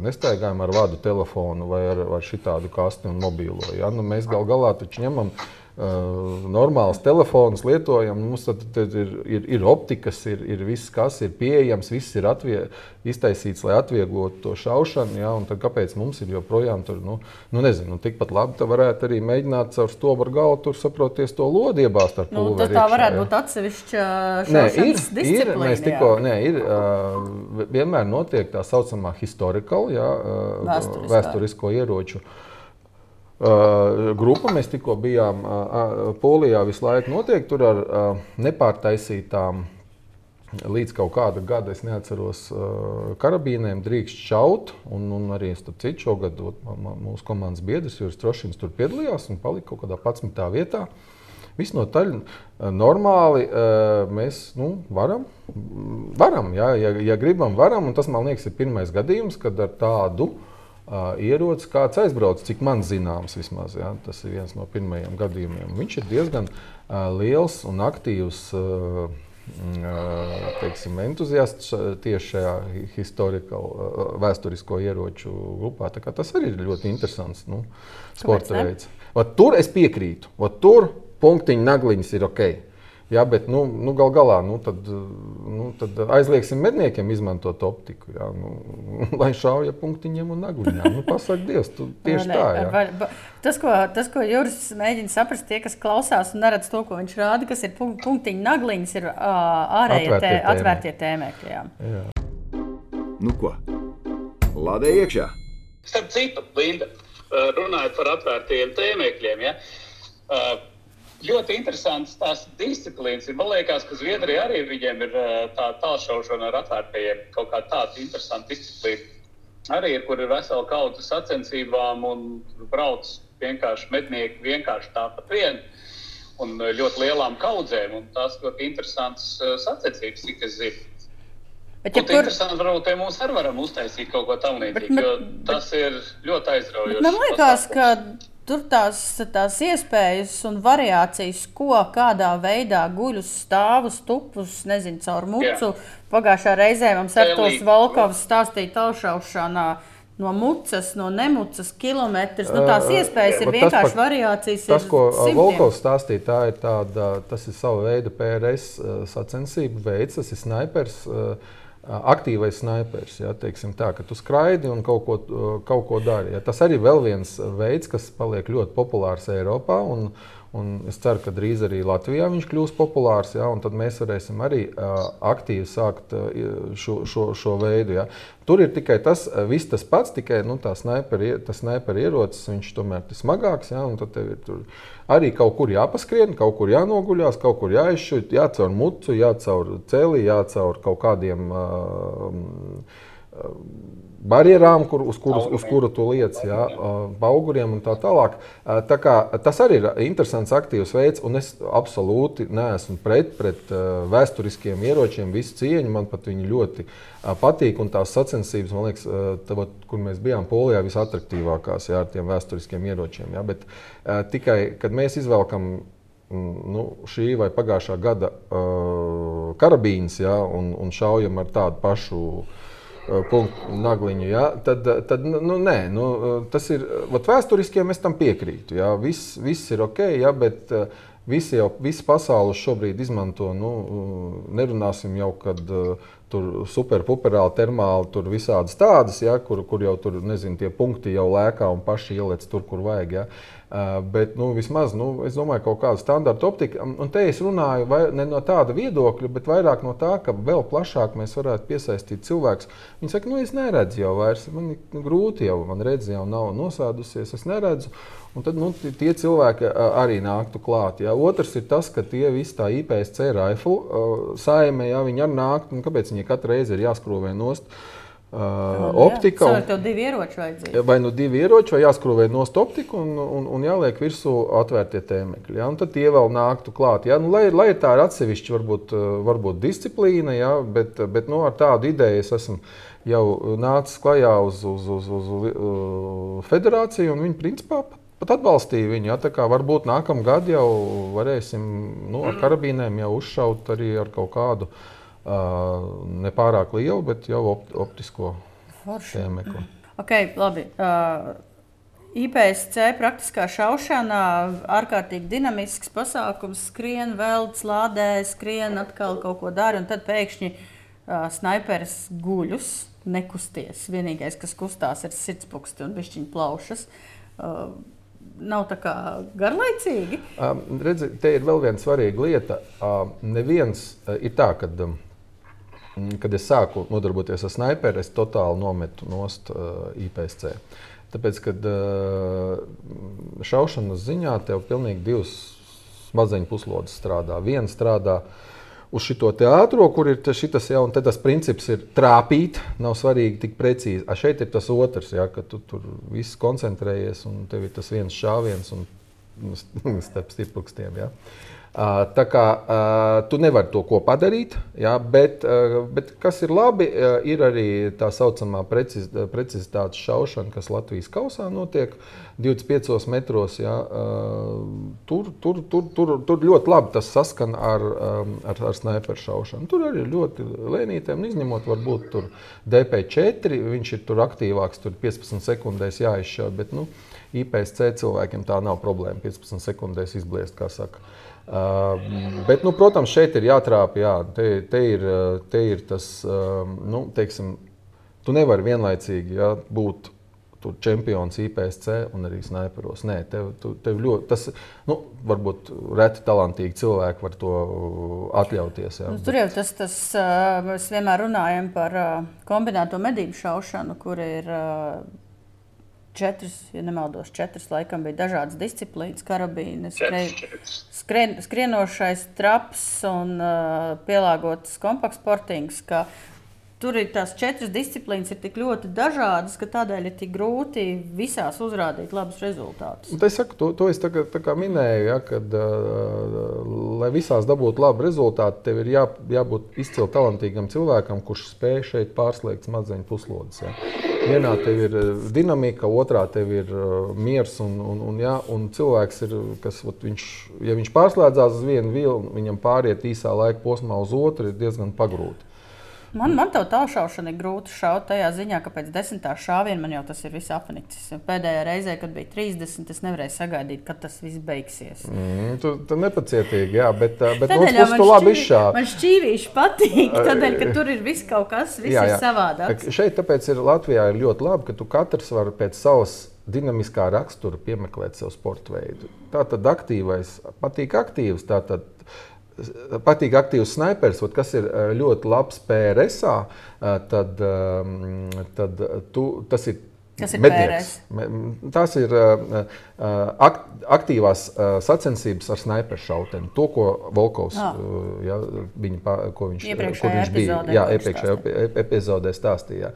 nestaigājam ar vadu telefonu vai ar, ar šitādu kasti un mobīlo. Ja. Nu, mēs gal galā taču ņemam Uh, normāls telefons lietojam. Mums tad, tad ir, ir, ir optikas, ir, ir viss, kas ir pieejams, viss ir atvie, iztaisīts, lai atvieglotu to šaušanu. Ja, kāpēc mums ir joprojām tur, nu, nu nezinu, nu, tikpat labi, tā varētu arī mēģināt caur stobru galu tur saproties to lodi iebāzt ar Nu, pulveri. tas tā iekšā, varētu ja. būt atsevišķa Nē, ir, ir, mēs tikko, nē, ir, uh, vienmēr notiek tā saucamā historikāla, ja, uh, vēsturisko ieroču. Uh, grupa mēs tikko bijām uh, uh, Polijā. Visu laiku notiek tur ar nepārtaisītām, līdz kaut kāda gada, es neatceros, karabīnēm drīkst šaut. Un, un arī citu šogad mūsu komandas biedrs Juris Trošins tur piedalījās un palika kaut kādā 11. vietā. Visnotaļ uh, normāli uh, mēs nu, varam, varam jā, ja, ja gribam, varam. Un tas man liekas, ir pirmais gadījums, kad ar tādu uh, ieroci kāds aizbrauc, cik man zināms, vismaz. Jā, tas ir viens no pirmajiem gadījumiem. Viņš ir diezgan uh, liels un aktīvs. Uh, Teiksim, entuziasts tieši šajā vēsturisko ieroču grupā. Tas arī ir ļoti interesants nu, sporta veids. Tur es piekrītu. Vat Tur punktiņu nagliņas ir ok. Jā, bet nu, nu, gal galā nu, tad, nu, tad aizliegsim medniekiem izmantot optiku. Jā, nu, *laughs* lai šauja punktiņiem un nagliņām. Nu, Pasaka, Dievs, tu tieši Nē, tā. Jā. var- Tas, ko, tas, ko Juris mēģina saprast, tie, kas klausās un neredz to, ko viņš rāda, kas ir punk- punktiņu nagliņas, ir ārējie Atvērtie tē- atvērtie tēmekļi. jā. Nu ko? Lādē iekšā! Starp citu, Linda, runājot par atvērtiem tēmēkļiem, ja, ļoti interesants tās disciplīnas. Man liekas, ka Zviedrija arī viņiem ir eh, tā tālšaušana ar atvērtajiem, kaut kā tāda interesanta disciplīna. Arī ir, kur ir vesela kaudzes sacensībām un tur brauc vienkārši mednieki vienkārši tāpat vien. Un ļoti lielām kaudzēm, un tās ļoti interesantas eh, sacensības, cik es zinu. Bet, Ja ja kur, Interesanti, varbūt te mums arī varam uztaisīt kaut ko tamlīdzīgu, jo tas ir ļoti aizraujoši. man liekas, ka tur tās, tās iespējas un variācijas, ko kādā veidā guļus, stāvus, tupus, nezinu, caur mucu. Pagājušā reizē mums ar tos Elī. Valkovs stāstīja taušaušanā. No mucas, no nemucas kilometrus. Nu, tās iespējas ir vat tas vienkārši pat- variācijas. Tas, ir ko. Volkovs stāstīja, tā ir tāda, tas ir sava veida PRS sacensību veids, tas ir snipers. uh, Aktīvais snipers, ja tā, tu skraidi un kaut ko, uh, kaut ko dari. Ja. Tas arī ir viens veids, kas paliek ļoti populārs Eiropā. Un, un es ceru, ka drīz arī Latvijā viņš kļūs populārs. Ja, un tad mēs varēsim arī uh, aktīvi sākt uh, šo, šo, šo veidu. Ja. Tur ir tikai tas, viss tas pats, tikai nu, tā sniperi, tas sniperi ierocis, viņš tomēr ir smagāks. Ja, un tad tev ir arī kaut kur jāpaskrien, kaut kur jānoguļās, kaut kur jāizšķirt, jācaur mucu, jācaur cēlī, jācaur kaut kādiem. Uh, barjerām, kur, uz, kuru, uz kuru tu liec, jā, auguriem un tā tālāk. Tā kā, tas arī ir interesants, aktīvs veids, un es absolūti neesmu pret, pret vēsturiskiem ieročiem. Visu cieņu man pat viņi ļoti patīk, un tās sacensības, man liekas, tā, kur mēs bijām Polijā, visattraktīvākās jā, ar tiem vēsturiskiem ieročiem. Jā, bet tikai, kad mēs izvelkam mm, nu, šī vai pagājušā gada uh, karabīnas ja, un, un šaujam ar tādu pašu uh, punktu nagliņu, ja, tad, tad nu, nē, nu, uh, tas ir vat, vēsturiskiem, es tam piekrītu. Ja, viss, viss ir ok, ja, bet visi jau visi pasauli šobrīd izmanto. Nu, nerunāsim jau, kad tur superpuperāli, termāli, tur visādas tādas, ja, kur, kur jau tur nezinu, tie punkti jau lēkā un paši ieliec tur, kur vajag. Ja. Uh, bet nu, vismaz nu, es domāju, ka kaut kāda standarta optika, un te es runāju vai, ne no tāda viedokļa, bet vairāk no tā, ka vēl plašāk mēs varētu piesaistīt cilvēkus. Viņi saka, nu es neredzu jau vairs, man ir grūti jau, man redz jau nav nosēdusies, es neredzu. Un tad nu, tie- cilvēki arī nāktu klāt. Ja. Otrs ir tas, ka tie visi tā IPSC rifle uh, saime, ja viņi arī nāktu, un kāpēc viņi katru reizi ir jāskrūvē nost. Uh, optika. Jā, tev divi ieroči vajadzīgi. Vai nu divi ieroči, vai jāskrūvē nost optika un, un, un jāliek virsū atvērtie tēmekļi. Ja? Un tad tie vēl nāktu klāt. Ja? Nu, lai, lai tā ir atsevišķa varbūt, varbūt disciplīna, ja? bet, bet nu, ar tādu ideju es esmu jau nācis klajā uz, uz, uz, uz, uz federāciju un viņi principā pat atbalstīja viņu. Ja? Varbūt nākamā gada jau varēsim nu, ar karabīnēm jau uzšaut arī ar kaut kādu uh, nepārāk lielu, bet jau opt, optisko tēmekli. Okay, labi. Uh, IPSC praktiskā šaušana, ārkārtīgi dinamisks pasākums, skrien, velc, lādē, skrien, atkal kaut ko dara, un tad pēkšņi uh, sniperis guļus, nekusties. Vienīgais, kas kustās, ir sirdspūksti un višķiņa plaušas. Uh, nav tā kā garlaicīgi. Um, redzi, te ir vēl viena svarīga lieta. Uh, neviens uh, ir tā, ka. Um, kad es sāku nodarboties ar sniperu, es totāli nometu nost uh, IPSC. Tāpēc, kad uh, šaušanas ziņā tev pilnīgi divas smadzeņu puslodes strādā. Viena strādā uz šo teātro, kur ir šis jau tas princips, ir trāpīt, nav svarīgi tik precīzi. A šeit ir tas otrs, ja, ka tu tur viss koncentrējies un tev ir tas viens šāviens un *laughs* starp stiprakstiem. Ja. Uh, Tā kā tu nevari to ko padarīt, jā, bet, bet kas ir labi, ir arī tā saucamā preciz, precizitātes šaušana, kas Latvijas kausā notiek 25 metros. Jā, tur, tur, tur, tur, tur ļoti labi tas saskan ar, ar, ar sniperu šaušanu. Tur arī ļoti lēnītēm, izņemot varbūt DP4, viņš ir tur aktīvāks, tur 15 sekundēs jāizšauj. Bet, nu, IPSC cilvēkiem tā nav problēma 15 sekundēs izbliest, kā saka. Bet, nu, protams, šeit ir jātrāpj. Jā, te, te, ir, te ir tas, nu, teiksim, tu nevari vienlaicīgi jā, būt tur čempions IPSC un arī sniperos. Nē, tev, tu, tev ļoti, tas, nu, varbūt reti talantīgi cilvēki var to atļauties. Jā. Nu, tur jau tas, tas mēs vienmēr runājam par kombinēto medību šaušanu, kur ir četras, ja nemaldos, četras laikam bija dažādas disciplīnas, karabīnes, skrien, skrien, skrienošais traps un uh, pielāgotas kompaktsportings. Tur ir tās četras disciplīnas, ir tik ļoti dažādas, ka tādēļ ir tik grūti visās uzrādīt labus rezultātus. Es saku, to, to es tā kā, tā kā minēju, ja, kad, uh, lai visās dabūtu labu rezultātu, tev ir jā, jābūt izcili talantīgam cilvēkam, kurš spēj šeit pārslēgt smadzeņu puslodes. Ja. Vienā tev ir dinamika, otrā tev ir uh, miers. Un, un, un, ja, un cilvēks ir, kas ot, viņš, ja viņš pārslēdzās uz vienu vilnu, viņam pāriet īsā laika posmā uz otru, ir diezgan pagrūti. Man, man tā tālšaušana ir grūti šaut tajā ziņā, ka pēc desmitā šāviena man jau tas ir viss apnicis. Pēdējā reizē, kad bija 30, es nevarēju sagaidīt, kad tas viss beigsies. Mm, tu, tu nepacietīgi, jā, bet, bet no otras puses tu labi izšāvi. Man šķīvīši patīk, tādēļ, ka tur ir viss kaut kas, viss jā, jā. ir savādāk. Šeit tāpēc ir Latvijā ir ļoti labi, ka tu katrs var pēc savas dinamiskā rakstura piemeklēt sev sporta veidu. Tā tad aktīvais, patīk aktīvs, tā tad patīk aktīvs snipers, kas ir eh, ļoti labs PRS, eh, tad, ehm, tad tu, tas ir Kas ir mednieks. Tās ir uh, aktīvās uh, sacensības ar sniperu šauteni. To, ko Volkovs oh. uh, ja, viņa, ko viņš, kur viņš bija jā, iepriekšējā epizodē stāstīja.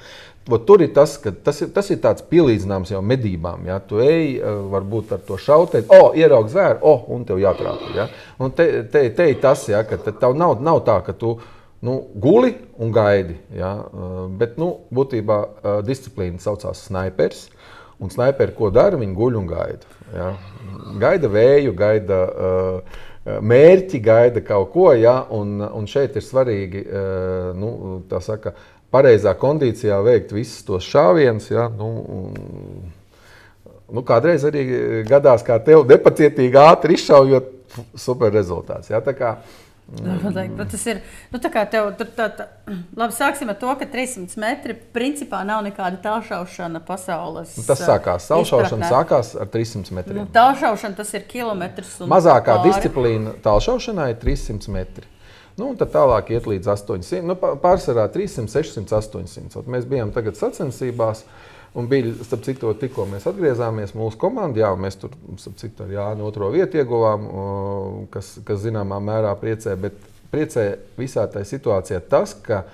Ot, tur ir tas, ka tas ir, tas ir tāds pielīdzināms jau medībām. Ja? Tu ej, varbūt ar to šauteni, o, oh, ieraug zvēru, o, oh, un tev jātrāpa. Ja? Un te, te, te ir tas, ja, ka tev nav, nav tā, ka tu nu, guli un gaidi. Ja? Uh, bet nu, būtībā uh, disciplīna saucās snipers. Un sniperi, ko dara, viņi guļ un gaida. Ja? Gaida vēju, gaida uh, mērķi, gaida kaut ko. Ja? Un, un šeit ir svarīgi, uh, nu, tā saka, pareizā kondīcijā veikt visus tos šāvienus. Ja? Nu, nu, kādreiz arī gadās, kā tev nepacietīgi ātri izšaujot super rezultāts. Ja? Kā, Noteikti, bet tas ir. Nu, tā kā tev tur tā, tā, labi, sāksim ar to, ka 300 metri principā nav nekāda tālšaušana pasaules. Nu, tas sākās. Tālšaušana sākās ar 300 metriem. Nu, tālšaušana tas ir kilometrs. Mazākā pāri. disciplīna tālšaušanai ir 300 metri. Nu, tad tālāk iet līdz 800. Nu, pārsvarā 300, 600, 800. Ot mēs bijām tagad sacensībās. Uh, Un bija, starp citu, tikko mēs atgriezāmies mūsu komandā, jā, mēs tur, starp citu, ar Jānu otro vietu ieguvām, kas, kas zināmā mērā priecē. Bet priecē visā tajā situācijā tas, ka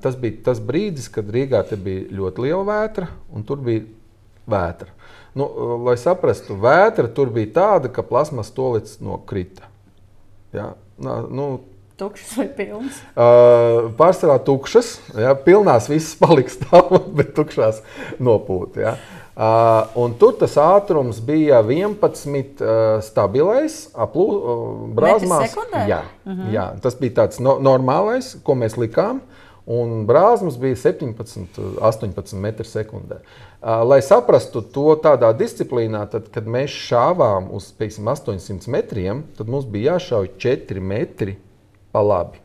Tas bija tas brīdis, kad Rīgā bija ļoti liela vētra, un tur bija vētra. Nu, lai saprastu, vētra tur bija tāda, ka plasmas tolīdz nokrita. Ja? Nu, Tukšas vai pilnas? Uh, pārsvarā tukšas. Ja, pilnās visas *laughs* paliks stāvot, bet tukšās nopūta. Ja. Uh, tur tas ātrums bija 11 uh, stabilais, apgleznojums. Uh, jā, uh -huh. jā, tas bija tāds no, normālais, ko mēs likām. Un brāzmas bija 17, 18 m2. Uh, lai saprastu to tādā disciplīnā, tad, kad mēs šāvām uz pieksim, 800 metriem, tad mums bija jāšauj 4 metri pa labi.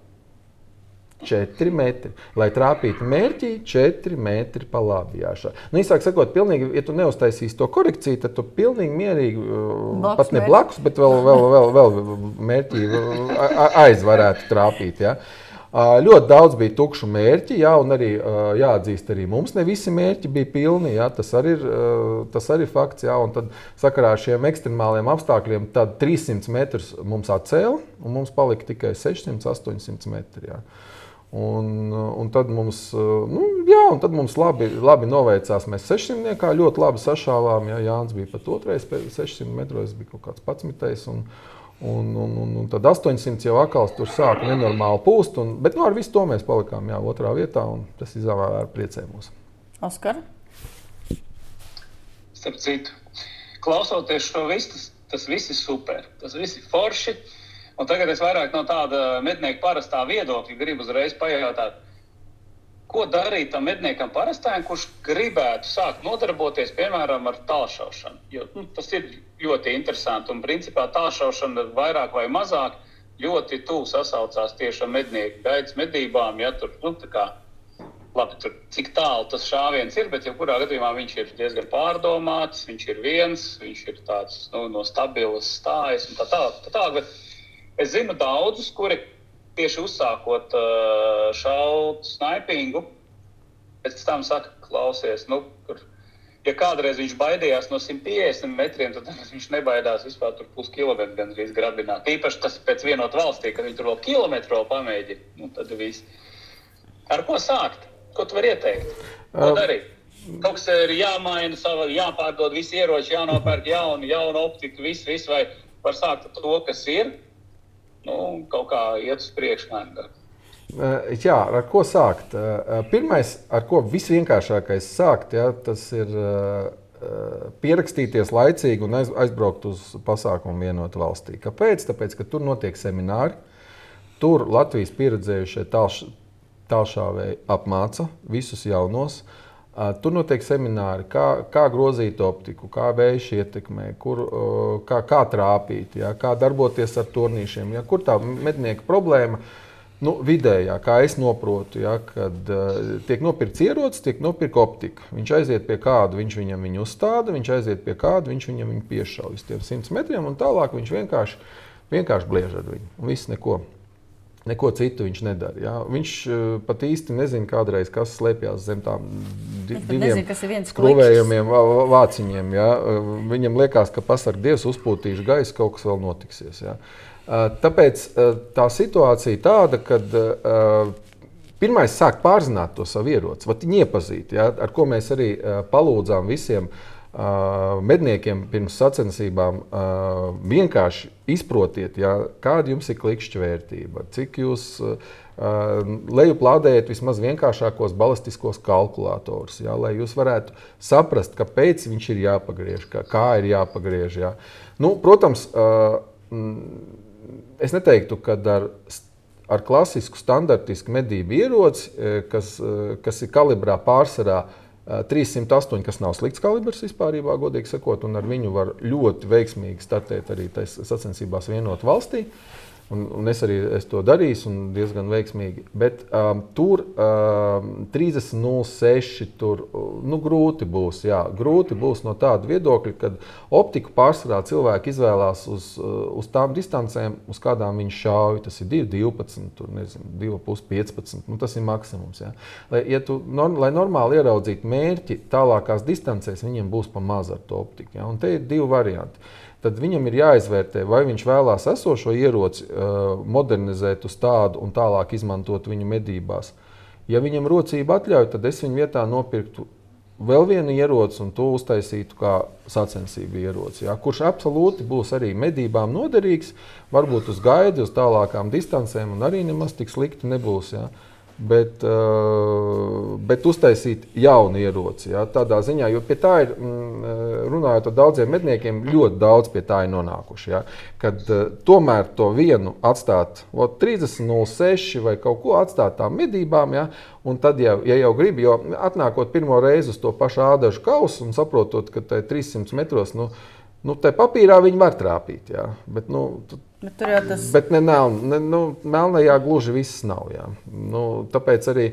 4 metri. Lai trāpītu mērķī, 4 metri pa labi. Jāšā. Nu, īsāk sakot, pilnīgi, ja tu neuztaisīsi to korekciju, tad tu pilnīgi mierīgi, uh, blakus pat ne blakus, bet vēl, vēl, vēl, vēl mērķī aiz varētu trāpīt. Ja? Ļoti daudz bija tukšu mērķi, jā, un arī jāatzīst, arī mums ne visi mērķi bija pilni. Jā, tas, arī ir, tas arī ir fakts. Jā, un tad sakarā ar šiem ekstremāliem apstākļiem 300 metrus mums atcēla, un mums palika tikai 600-800 metri. Jā. Un, un tad mums, nu, jā, un tad mums labi, labi noveicās. Mēs 600 kā ļoti labi sašāvām. Jā, Jānis bija pat otrais, 600 metros bija kaut kāds 11. Un, Un, un, un, tad 800 jau atkal tur sāka nenormāli pūst. Un, bet nu, ar visu to mēs palikām jā, otrā vietā, un tas izvēlējās ar priecēm mūs. Oskar? Starp citu, klausoties šo visu, tas, tas viss ir super. Tas viss ir forši. Un tagad es vairāk no tāda mednieka parastā viedokļa gribu uzreiz pajautāt, ko darīt tam medniekam parastajam, kurš gribētu sākt nodarboties, piemēram, ar tālšaušanu. Jo, nu, tas ir ļoti interesanti. Un, principā, tālšaušana vairāk vai mazāk ļoti tuvu sasaucās tieši ar mednieku gaitas medībām. Ja, tur, nu, kā, labi, tur, cik tālu tas šāviens ir, bet jebkurā gadījumā viņš ir diezgan pārdomāts, viņš ir viens, viņš ir tāds nu, no stabilas stājas un tā tālāk. Tā, tā, es zinu daudzus, kuri tieši uzsākot šaut snaipingu, pēc tam saka, klausies, nu, kur, ja kādreiz viņš baidījās no 150 metriem, tad *laughs* viņš nebaidās vispār tur puskilometru gandrīz grabināt. Īpaši tas pēc vienot valstī, kad viņi tur vēl kilometru pamēģina. Nu, tad viss. Ar ko sākt? Ko tu vari ieteikt? Ko darīt? Kaut kas ir jāmaina, sava, jāpārdod visi ieroči, jānopērk jaunu, jaunu optiku, viss, viss, vai var sākt ar to, kas ir, nu, kaut kā iet uz priekšu. Eh, jā, ar ko sākt? Eh, pirmais, ar ko visvienkāršākais sākt, jā, tas ir eh, pierakstīties laicīgi un aizbraukt uz pasākumu vienotu valstī. Kāpēc? Tāpēc, ka tur notiek semināri. Tur Latvijas pieredzējušie tālšāvēji apmāca visus jaunos. Tur notiek semināri, kā, kā grozīt optiku, kā vējš ietekmē, kur, kā, kā trāpīt, ja, kā darboties ar turnīšiem. Ja, kur tā mednieka problēma? Nu, vidējā, kā es saprotu, ja, kad uh, tiek nopirkts ierocis, tiek nopirkta optika. Viņš aiziet pie kāda, viņš viņam viņu uzstāda, viņš aiziet pie kāda, viņš viņam viņu piešauj uz tiem 100 metriem, un tālāk viņš vienkārši, vienkārši bliež ar viņu. Un viss neko. Neko citu viņš nedara. Ja? Viņš uh, pat īsti nezina, kādreiz, kas slēpjas zem tām diviem skrūvējumiem, vāciņiem. Ja? Uh, viņam liekas, ka pasargā dievs uzpūtīšu gaisu, kaut kas vēl notiksies. Ja? Uh, tāpēc tā situācija tāda, ka pirmais sāk pārzināt to savu ieroci, viņu iepazīt, ja? ar ko mēs arī palūdzām visiem medniekiem pirms sacensībām vienkārši izprotiet, ja, kāda jums ir klikšķa vērtība, cik jūs lejuplādējat vismaz vienkāršākos balistiskos kalkulatorus, ja, lai jūs varētu saprast, kāpēc viņš ir jāpagriež, kā, ir jāpagriež. Ja. Nu, protams, es neteiktu, ka ar ar klasisku, standartisku medību ieroci, kas, kas ir kalibrā pārsvarā 308, kas nav slikts kalibrs vispār, godīgi sakot, un ar viņu var ļoti veiksmīgi startēt arī sacensībās vienot valstī. Uh, Un, un es arī es to darīju, un diezgan veiksmīgi. Bet um, tur um, 30.06. tur nu, grūti būs. Jā, grūti būs no tāda viedokļa, ka optiku pārsvarā cilvēki izvēlās uz, uh, uz tām distancēm, uz kādām viņi šauj. Tas ir 2,12, 2,15. Nu, tas ir maksimums. Jā. Lai, ja tu, norm, lai normāli ieraudzītu mērķi tālākās distancēs, viņiem būs pa maz ar to optiku. Jā. Un te ir divi varianti tad viņam ir jāizvērtē, vai viņš vēlās esošo ieroci uh, modernizēt uz tādu un tālāk izmantot viņu medībās. Ja viņam rocība atļauj, tad es viņu vietā nopirktu vēl vienu ieroci un to uztaisītu kā sacensību ieroci. Ja, kurš absolūti būs arī medībām noderīgs, varbūt uz gaidi, uz tālākām distancēm, un arī nemaz tik slikti nebūs. Ja. Uh, bet uztaisīt jaunu ieroci. Ja, tādā ziņā, jo pie tā ir, mm, runājot ar daudziem medniekiem, ļoti daudz pie tā ir nonākuši. Ja, kad uh, tomēr to vienu atstāt 30,06 vai kaut ko atstāt tām medībām, ja, Un tad, ja, ja jau gribi, jo atnākot pirmo reizi uz to pašu ādažu kausu un saprotot, ka tai 300 metros, nu, nu tai papīrā viņi var trāpīt. Jā. Bet, nu, tu, Bet tur jau tas bet ne, meln, ne, nu, melnajā gluži viss nav. Jā. Nu, tāpēc arī.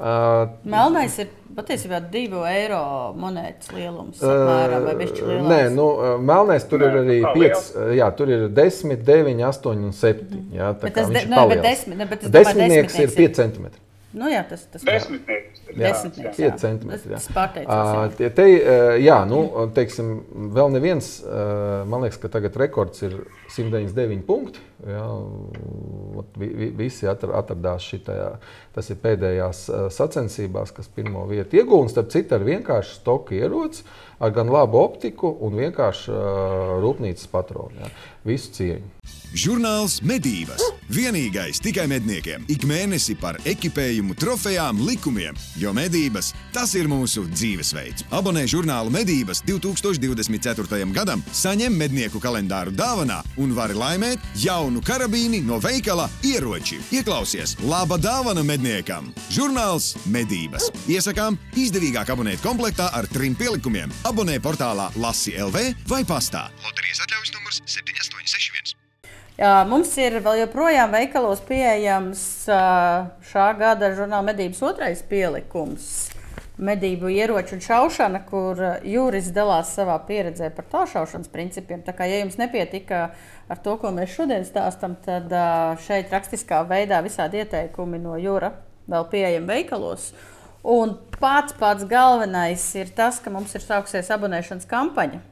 Uh, Melnais ir patiesībā divu eiro monētas lielums. Apmēram, lielāks? Nē, nu, melnais tur ir arī Kā 5, jā, tur ir 10, 9, 8 un 7. Jā, tā Bet kā tas de- ir nē, bet desmit- ne, bet Desmitnieks ir desmitnieks ir- 5 centimetri. Nu, jā, tas tas Desmitnieks. Jā, Desmitnieks, jā. 5 centimetri. Tas jā. Ā, jā. tie- Te, ā, jā, nu, teiksim, vēl neviens, ā, man liekas, ka tagad rekords ir 199 punkti. Jā, vi- vi- visi atra- atradās šitajā, tas ir pēdējās sacensībās, kas pirmo vietu un Starp citu, ar vienkāršu stoku ieroci, ar gan labu optiku un vienkārši ā, rūpnīcas patronu. Jā. Visu cieņu. Žurnāls Medības. Vienīgais tikai medniekiem. Ik mēnesi par ekipējumu, trofejām, likumiem. Jo medības tas ir mūsu dzīvesveids. Abonē žurnālu Medības 2024. gadam, saņem mednieku kalendāru dāvanā un vari laimēt jaunu karabīni no veikala ieroči. Ieklausies, laba dāvana medniekam! Žurnāls Medības. Iesakām izdevīgāk abonēt komplektā ar trim pielikumiem. Abonē portālā Lasi LV vai pastā. Loterijas atļaujas numurs 7861. Mums ir vēl joprojām veikalos pieejams šā gada žurnāla medības otrais pielikums. Medību ieroču un šaušana, kur Jūris dalās savā pieredzē par tālšaušanas principiem. Tā kā, ja jums nepietika ar to, ko mēs šodien stāstām, tad šeit rakstiskā veidā visādi ieteikumi no Jūra vēl pieejami veikalos. Un pats pats galvenais ir tas, ka mums ir sākusies abonēšanas kampaņa.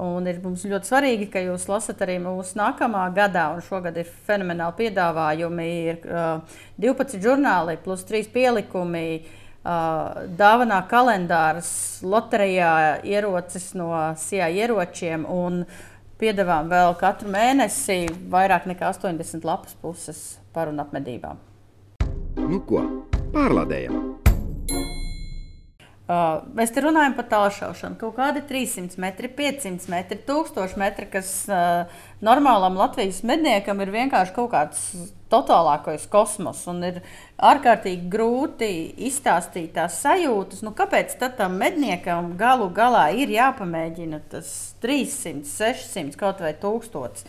Un ir mums ļoti svarīgi, ka jūs lasat arī mūsu nākamā gadā, un šogad ir fenomenāli piedāvājumi. Ir uh, 12 žurnāli, plus 3 pielikumi, uh, dāvanā kalendārs, loterijā ierocis no SIA ieročiem. Un piedāvājam vēl katru mēnesi vairāk nekā 80 lapas puses par un ap medībām. Nu ko, pārlādējam! Uh, mēs te runājam par tālšaušanu. Kaut kādi 300 metri, 500 metri, 1000 metri, kas uh, normālam Latvijas medniekam ir vienkārši kaut kāds totālākais kosmos. Un ir ārkārtīgi grūti izstāstīt tās sajūtas. Nu, kāpēc tam medniekam galu galā ir jāpamēģina tas 300, 600, kaut vai 1000?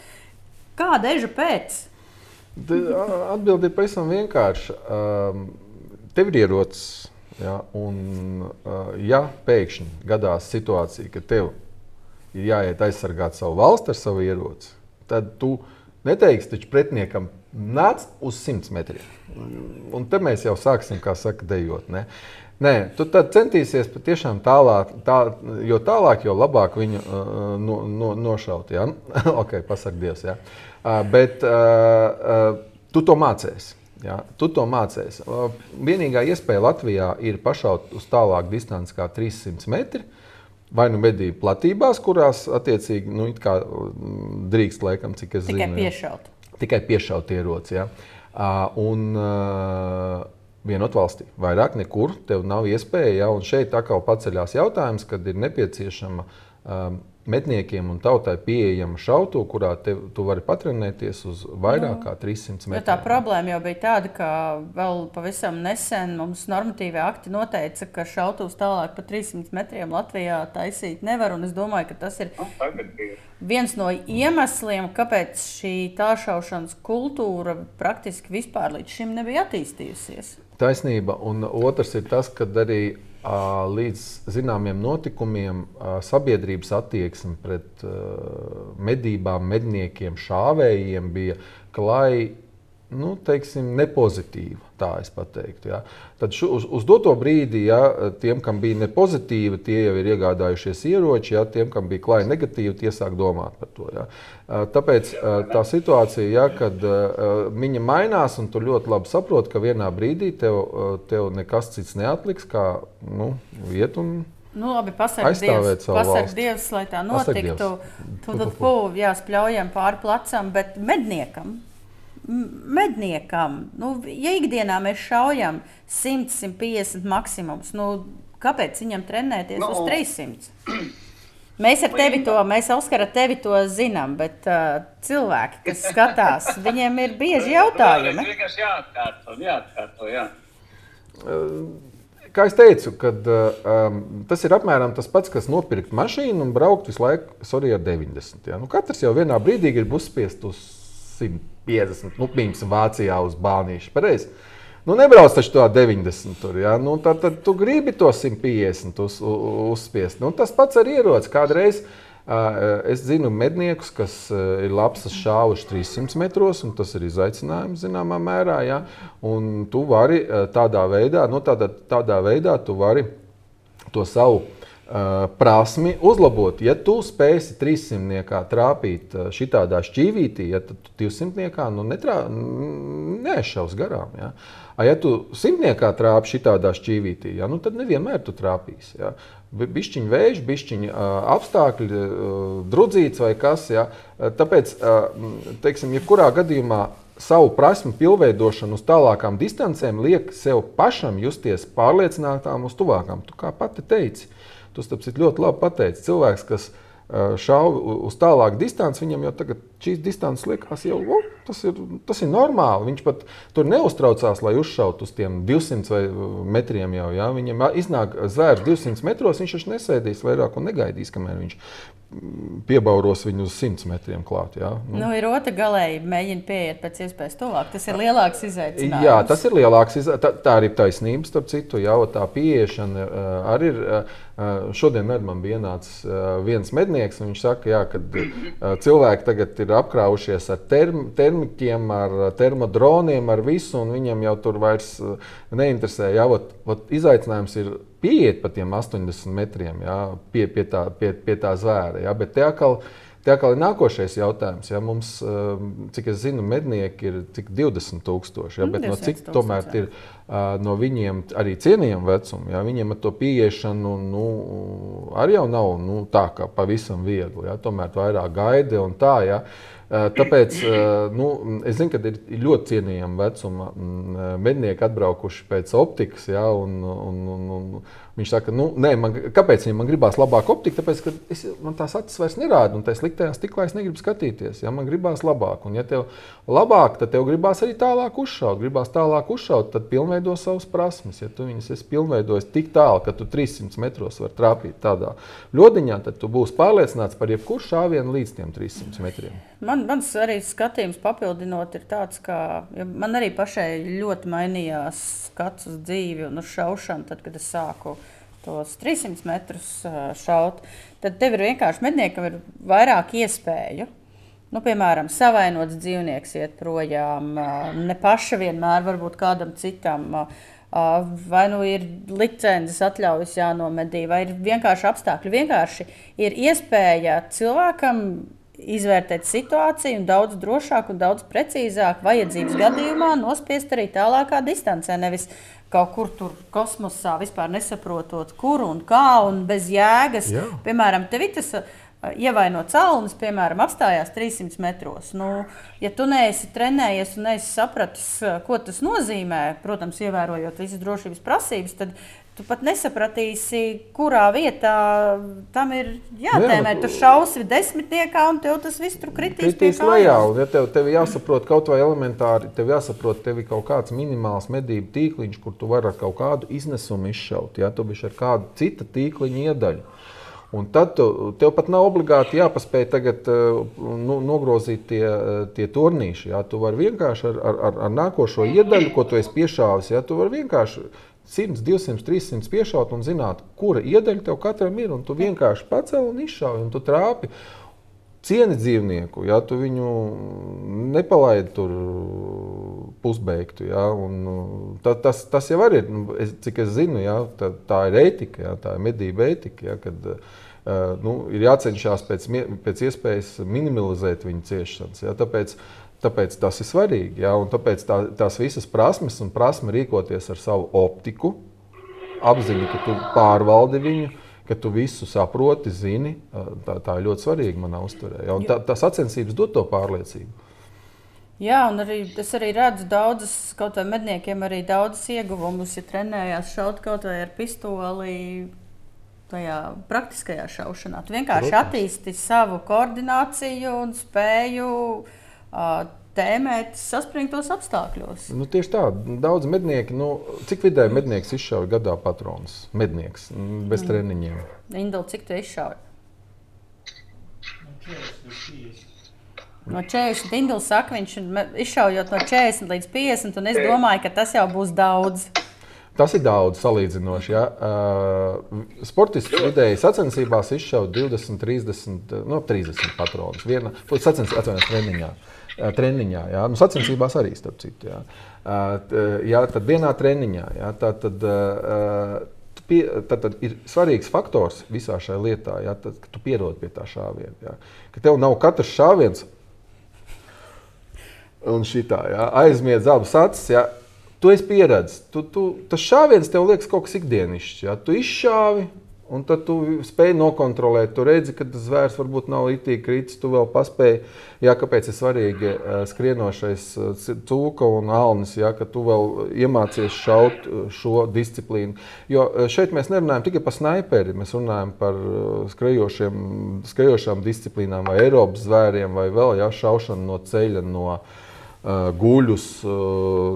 Kāda eža pēc? Atbilde ir pavisam vienkārša. Um, tev ir ierocis. Ja, un, uh, ja pēkšņi gadās situācija, ka tev ir jāiet aizsargāt savu valsti ar savu ieroci, tad tu neteiksi taču pretiniekam, nāc uz 100 metriem. Un te mēs jau sāksim, kā saka, dejot. Ne? Nē, tu tad centīsies patiešām tālāk, tā, jo tālāk, jo labāk viņu uh, no, no, nošaut. Ja? *laughs* ok, pasak Dievs. Ja? Uh, bet uh, uh, tu to mācīsies. Ja, tu to mācīsies. Uh, Vienīgā iespēja Latvijā ir pašaut uz tālāku distanci kā 300 metri. Vai nu medību platībās, kurās attiecīgi nu, mm, drīkst, laikam, cik es Tikai zinu. ja. piešaut. Tikai piešaut ieroci. Ja. Un vienot valstī. Vairāk nekur tev nav iespēja. Ja, un šeit atkal paceļās jautājums, kad ir nepieciešama um, medniekiem un tautai pieejama šauto, kurā te, tu vari patrenēties uz vairāk kā 300 Jo metriem. tā problēma jau bija tāda, ka vēl pavisam nesen mums normatīvie akti noteica, ka šautavus tālāk par 300 metriem Latvijā taisīt nevar. un Es domāju, ka tas ir Nu, ir. viens no iemesliem, kāpēc šī tālšaušanas kultūra praktiski vispār līdz šim nebija attīstījusies. Taisnība. Un otrs ir tas, ka arī līdz zināmiem notikumiem sabiedrības attieksme pret medībām, medniekiem, šāvējiem bija, ka lai nu, teiksim, nepozitīva. Tā es pateiktu. Ja. Tad šu, uz, uz doto brīdi, ja tiem, kam bija nepozitīva, tie jau ir iegādājušies ieroči, ja tiem, kam bija klāja negatīva, tie sāk domāt par to. Ja. Tāpēc tā situācija, ja, kad viņa mainās, un tu ļoti labi saproti, ka vienā brīdī tev, tev nekas cits neatliks, kā nu, iet un Nu, labi, pasakot, Dievs, pasak Dievs, lai tā notiktu. Tad, tad, tad, jā, spļaujam pāri plecam, bet medniekam. Medniekam, nu, ja ikdienā mēs šaujam 100, 150 maksimums, nu, kāpēc viņam trenēties no. uz 300? Mēs ar tevi to, mēs Oskar, ar tevi to zinām, bet uh, cilvēki, kas skatās, *laughs* viņiem ir bieži jautājumi. Tas vienkārši jāatkārto, jāatkārto, jā. Uh, kā jau teicu, kad, um, tas ir apmēram tas pats, kas nopirkt mašīnu un braukt visu laiku sorry, ar 90. Ja? Nu, katrs jau vienā brīdī grib uzspiest uz 150, nu, piemēram, Vācijā uz Bānīšu. Pareizi. Nu, nebrauc taču to 90. Tur, ja? nu, tad, tad tu gribi to 150 uz, uz, uzspiest. Nu, tas pats ar ieroci. Kādreiz uh, Es zinu medniekus, kas ir labs šāvuši 300 metros, un tas ir izaicinājums zināmā mērā. Ja? Un tu vari tādā veidā, nu, tādā, tādā veidā tu vari to savu uh, prasmi uzlabot. Ja tu spēsi 300 trāpīt šitādā šķīvītī, ja tad 200 nu, netrā, neaizšaus garām. Ja? Ja tu simtniekā trāpi šitādā šķīvītī, ja, nu, tad nevienmēr tu trāpīsi. Ja bišķiņu vējš, bišķiņu apstākļi, drudzīts vai kas. Ja? Tāpēc, teiksim, jebkurā gadījumā savu prasmu pilnveidošanu uz tālākām distancēm liek sev pašam justies pārliecinātām uz tuvākām. Tu kā pati teici, tu ļoti labi pateici. Cilvēks, kas šauja uz tālāku distanci, viņam jau tagad šīs distances liekas, jau o, tas, ir, tas ir normāli. Viņš pat tur neuztraucās, lai uzšautu uz tiem 200 metriem. Jau, ja? Viņam iznāk zvērs 200 metros, viņš taču nesēdīs vairāk un negaidīs, kamēr viņš piebauros viņu uz 100 metriem klāt. Ja? Nu. Nu, ir otra galēji, mēģina pieiet pēc iespējas tuvāk. Tas ir lielāks izaicinājums. Jā, tas ir lielāks izaicinājums. Tā, tā arī ir taisnība, starp citu, jau tā pieiešana arī ir. Šodien man bija ienācis viens mednieks, un viņš saka, jā, ka cilvēki tagad ir apkrāvušies ar term, termikiem, ar termodroniem, ar visu, un viņam jau tur vairs neinteresē. Jā, ot, ot, izaicinājums ir pieiet pa tiem 80 metriem jā, pie, pie, tā, pie, pie tā zvēra. Jā, bet te atkal, te atkal ir nākošais jautājums. Jā, mums, um, cik es zinu, mednieki ir cik 20 tūkstoši, jā, bet no cik tomēr ir no viņiem arī cienījama vecuma. Jā, viņiem ar to pieiešanu nu, arī jau nav nu, tā kā pavisam viegli. Jā, tomēr vairāk gaida un tā. Jā. Tāpēc nu, es zinu, ka ir ļoti cienījama vecuma mednieki atbraukuši pēc optikas. Ja, un, un, un, un, Viņš saka, nu, nē, man, kāpēc viņam gribās labāk optiku? Tāpēc, ka es, man tās acis vairs nerāda, un tā sliktajā stiklā es negribu skatīties. Ja man gribās labāk, un ja tev labāk, tad tev gribās arī tālāk uzšaut. Gribās tālāk uzšaut, tad pilnveido savas prasmes. Ja tu viņus esi pilnveidojis tik tālu, ka tu 300 metros vari trāpīt tādā ļodiņā, tad tu būsi pārliecināts par jebkuru šāvienu līdz tiem 300 metriem. Man, mans arī skatījums papildinot ir tāds, ka ja man arī pašai ļoti mainījās skats uz dzīvi un uz šaušanu, tad, kad es sāku tos 300 metrus šaut, tad tev ir vienkārši medniekam ir vairāk iespēju. Nu, piemēram, savainots dzīvnieks iet projām, ne paša vienmēr, varbūt kādam citam. Vai nu ir licences, atļaujas jānomedī, vai ir vienkārši apstākļi. Vienkārši ir iespēja cilvēkam izvērtēt situāciju daudz drošāk un daudz precīzāk vajadzības gadījumā nospiest arī tālākā distancē. Nevis kaut kur tur kosmosā vispār nesaprotot, kur un kā un bez jēgas. Jā. Piemēram, tev ir tas ievainot cēlonis, piemēram, apstājās 300 metros. Nu, ja tu neesi trenējies un neesi sapratis, ko tas nozīmē, protams, ievērojot visas drošības prasības, tad Tu pat nesapratīsi, kurā vietā tam ir jātēmē. Jā, tu šausi desmitniekā, un tev tas viss tur kritīs. Kritīs lejā, un ja tev, tev jāsaprot kaut vai elementāri, tev jāsaprot, tev ir kaut kāds minimāls medību tīkliņš, kur tu vari ar kaut kādu iznesumu izšaut. Ja tu biji ar kādu citu tīkliņu iedaļu. Un tad tu, tev pat nav obligāti jāpaspēj tagad, nu, nogrozīt tie, tie turnīši. Ja? Tu vari vienkārši ar, ar, ar nākošo iedaļu, ko tu esi piešāvis, ja? tu vari vienkārši 100, 200, 300 piešaut un zināt, kura iedaļa tev katram ir. Tu vienkārši pacēli un izšauji, un tu trāpi. Cieni dzīvnieku, ja tu viņu nepalaidi tur pusbeigtu. Ja, un, ta, tas, tas jau ir, nu, cik es zinu, ja, tā, tā ir ētika, ja, tā ir medību ētika. Ja, kad, uh, nu, ir jācenšas pēc, pēc iespējas minimalizēt viņu ciešanas. Ja, tāpēc, tāpēc tas ir svarīgi. Ja, tāpēc tā, tās visas prasmes un prasme rīkoties ar savu optiku, apziņu, ka tu pārvaldi viņu ka tu visu saproti, zini, tā, tā ir ļoti svarīga manā uztverē. Ja? Tā, tā sacensības dod to pārliecību. Jā, un arī es arī redzu daudzas, kaut vai medniekiem, arī daudzas ieguvumus, ja trenējās šaut kaut vai ar pistoli. Tajā praktiskajā šaušanā. Tu vienkārši attīsti savu koordināciju un spēju uh, tēmēt saspringtos apstākļos. Nu, tieši tā, daudz mednieki, nu, cik vidēji mednieks izšauja gadā patronus? Mednieks bez mm. treniņiem. Indela, cik tu izšauji? No 40 Indela saka, viņš izšaujot no 40 līdz 50, un es domāju, ka tas jau būs daudz. Tas ir daudz salīdzinoši. Ja? Uh, sportists vidēji sacensībās izšauja 20, 30, no 30 patronus. Viena sacensības atvainojas treniņā. Uh, treniņā. Jā. Nu, sacensībās arī, starp citu. Jā. Jā, tad vienā treniņā. Jā, tā, tad, pie, tad, tad ir svarīgs faktors visā šajā lietā, jā, tad, ka tu pierodi pie tā šāviena. Jā. Ka tev nav katrs šāviens un šitā, jā, aizmiedz abas acis. Jā. Tu esi pieredzējis. Tas šāviens tev liekas kaut kas ikdienišķs. Jā. Tu izšāvi, Un tad tu spēj nokontrolēt. Tu redzi, ka tas zvērs varbūt nav itī kritis. Tu vēl paspēji, jā, kāpēc ir svarīgi uh, skrienošais uh, cūka un alnis, jā, ka tu vēl iemācies šaut uh, šo disciplīnu. Jo šeit mēs nerunājam tikai par snaiperi, mēs runājam par skrejošām disciplīnām vai Eiropas zvēriem vai vēl jā, šaušanu no ceļa. No, uh, guļus,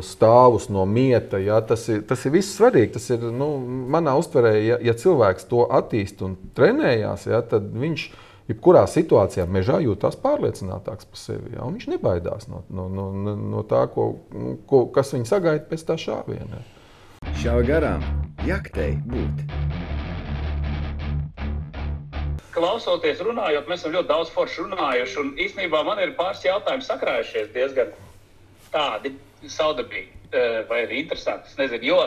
stāvus no mieta. Ja, tas, ir, tas ir viss svarīgi. Tas ir nu, manā uztverē, ja, ja cilvēks to attīst un trenējās, ja, tad viņš jebkurā situācijā mežā jūtas pārliecinātāks par sevi. Ja, viņš nebaidās no, no, no, no tā, ko, ko, kas viņu sagaida pēc tā šāviena. Šā garām jaktei būt. Klausoties, runājot, mēs esam ļoti daudz forši runājuši. Īsnībā man ir pāris jautājumi sakrājušies diezgan tādi saudabīgi eh, vai arī interesanti. Es nezinu, jo,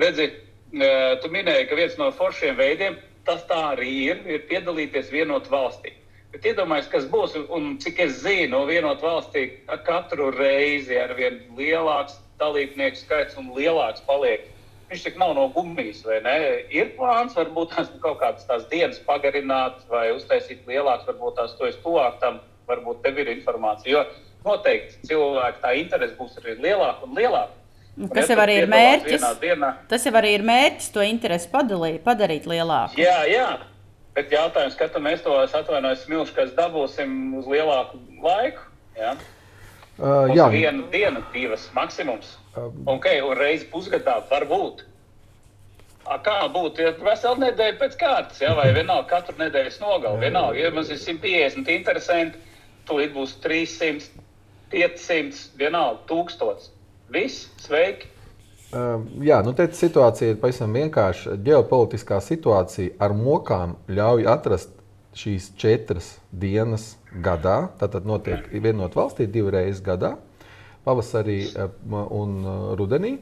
redzi, eh, tu minēji, ka viens no foršiem veidiem, tas tā arī ir, ir piedalīties vienot valstī. Bet iedomājieties, kas būs, un cik es zinu, vienot valstī katru reizi ar vien lielāks dalībnieku skaits un lielāks paliek. Viņš tik nav no gumijas, vai ne? Ir plāns, varbūt tās kaut kādas tās dienas pagarināt vai uztaisīt lielākas, varbūt tās to es tuvāk tam, varbūt tev ir informācija. Jo noteikti cilvēku tā interese būs arī lielāka un lielāka. Un kas jau arī ir mērķis? Dienā, tas jau arī ir mērķis to interesi padalīt, padarīt lielāku. Jā, jā. Bet jautājums, kad mēs to atvainojamies, smilškas dabūsim uz lielāku laiku? Jā, uh, jā. viena diena, divas maksimums. Um. Okay, un reizi pusgadā var būt. A, kā būtu, ja veselu nedēļu pēc kārtas, ja, vai vienalga katru nedēļas nogalu. Vienalga, ja mums ir 150 interesanti, tūlīt būs 300 500, vienalga, 1000. Viss, sveiki! Uh, jā, nu, situācija ir pavisam vienkārša. Ģeopolitiskā situācija ar mokām ļauj atrast šīs četras dienas gadā. Tātad notiek vienot valstī divas reizes gadā, pavasarī un rudenī.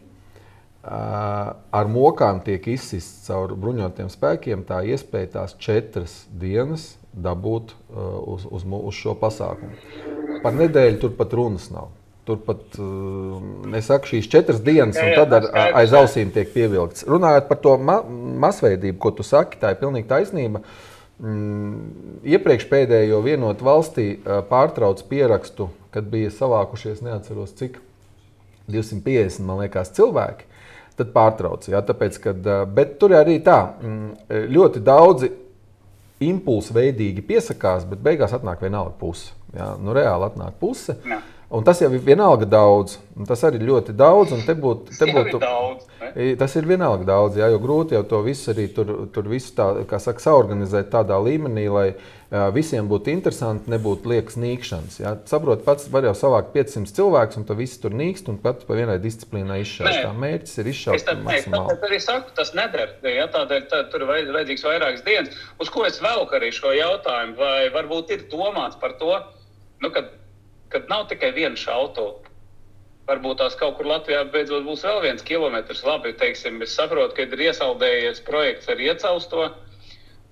Uh, ar mokām tiek izsists caur bruņotiem spēkiem tā iespēja tās četras dienas dabūt uh, uz, uz, uz šo pasākumu. Par nedēļu tur pat runas nav. Tur pat, uh, es saku, šīs četras dienas, un tad ar, aiz ausīm tiek pievilkts. Runājot par to ma masveidību, ko tu saki, tā ir pilnīgi taisnība. Mm, iepriekš pēdējo vienotu valstī pārtrauc pierakstu, kad bija savākušies, neatceros cik, 250, man liekas, cilvēki. Tad pārtrauc. Ja, tāpēc, kad, bet tur arī tā, mm, ļoti daudzi impulsu veidīgi piesakās, bet beigās atnāk vienalga puse. Jā, nu, reāli atnāk puse. Jā. Un tas jau ir vienalga daudz. Tas arī ir ļoti daudz. Būt, būtu, daudz tas ir vienalga daudz, jā, jo grūti jau to visu arī tur, tur visu tā, saka, saorganizēt tādā līmenī, lai uh, visiem būtu interesanti, nebūtu liekas nīkšanas. Jā. Saprot, pats var jau savākt 500 cilvēkus, un tu visi tur nīkst, un pat pa vienai disciplīnai izšaut. Tā mērķis ir izšaut. Es tāpēc arī saku, tas neder. Ja, tādēļ tā, tur ir vajadzīgs vairākas dienas. Uz ko es velku arī šo jautājumu? Vai varbūt ir domāts par to? Nu, kad kad nav tikai viena šautuve. Varbūt tās kaut kur Latvijā beidzot būs vēl viens kilometrs. Labi, teiksim, es saprotu, ka ir iesaldējies projekts ar iecausto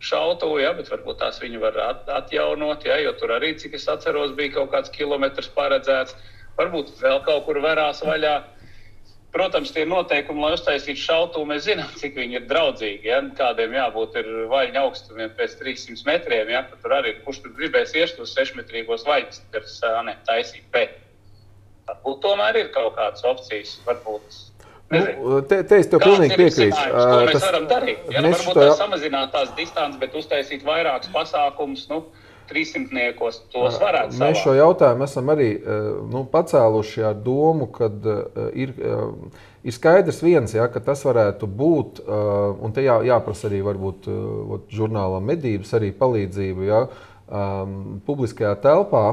šautuvu, ja, bet varbūt tās viņu var at, atjaunot, ja, jo tur arī, cik es atceros, bija kaut kāds kilometrs paredzēts. Varbūt vēl kaut kur varās vaļā. Protams, tie noteikumi, lai uztaisītu šautuvu, mēs zinām, cik viņi ir draudzīgi. Ja? Kādiem jābūt vaļņa augstumiem pēc 300 metriem. Ja? Tur arī kurš tur gribēs iest uz 6 metrīgos vaļņus, tad taisīt. Bet Varbūt tomēr ir kaut kādas opcijas. Varbūt, Nu, te, te es tev pilnīgi piekrītu. To mēs tas, varam darīt. Ja, varbūt tā samazināt tās distances, bet uztaisīt vairākus pasākumus. Nu, 300 tos varētu būt. Mēs šo jautājumu esam arī nu, pacēluši ar domu, ka ir, ir skaidrs viens, ja, ka tas varētu būt, un te jā, jāprasa arī varbūt žurnālam medības arī palīdzību. Ja, um, publiskajā telpā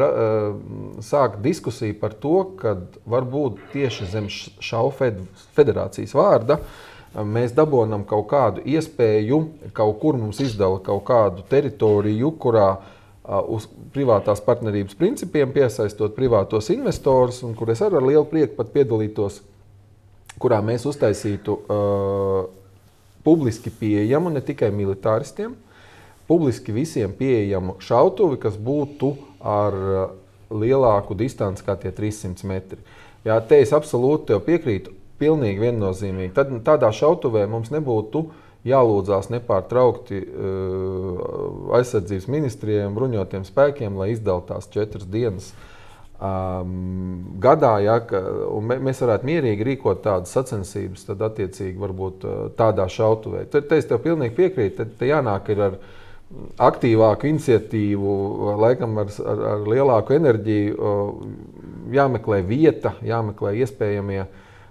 ra, uh, sāk diskusija par to, ka varbūt tieši zem šaubu federācijas vārda uh, mēs dabūjam kaut kādu iespēju, kaut kur mums izdala kaut kādu teritoriju, kurā uz privātās partnerības principiem piesaistot privātos investorus, un kur es ar lielu prieku pat piedalītos, kurā mēs uztaisītu uh, publiski pieejamu ne tikai militāristiem, publiski visiem pieejamu šautuvi, kas būtu ar lielāku distanci kā tie 300 metri. Jā, te es absolūti piekrītu, pilnīgi viennozīmīgi. Tad, tādā šautuvē mums nebūtu jālūdzās nepārtraukti uh, aizsardzības ministrijiem, bruņotiem spēkiem, lai izdalītu tās četras dienas. Um, gadā, ja, ka, mēs varētu mierīgi rīkot tādas sacensības, tad attiecīgi varbūt uh, tādā šautuvē. Tad te es tev pilnīgi piekrītu, tad te jānāk ar aktīvāku iniciatīvu, laikam ar, ar, ar lielāku enerģiju, jāmeklē vieta, jāmeklē iespējamie.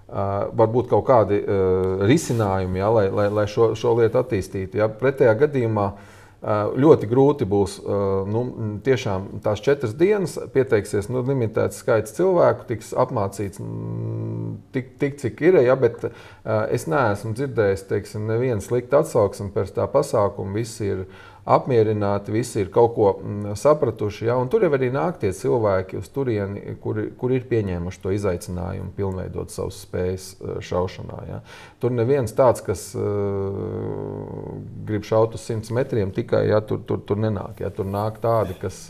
Varbūt kaut kādi uh, risinājumi, ja, lai, lai, lai šo, šo lietu attīstītu. Ja. Pretējā gadījumā uh, ļoti grūti būs uh, nu, tiešām tās četras dienas, pieteiksies nu, limitēts skaits cilvēku, tiks apmācīts mm, tik, tik cik ir. Ja, bet es neesmu dzirdējis teiksim, nevienu sliktu atsauksmi pēc tā pasākuma. Visi ir apmierināti, visi ir kaut ko mm, sapratuši. Ja? Un tur jau arī nāk tie cilvēki uz turieni, kuri, kuri ir pieņēmuši to izaicinājumu, pilnveidot savas spējas eh, šaušanā. Ja? Tur neviens tāds, kas uh, grib šaut uz 100 metriem, tikai ja, tur, tur, tur nenāk. Ja? Tur nāk tādi, kas,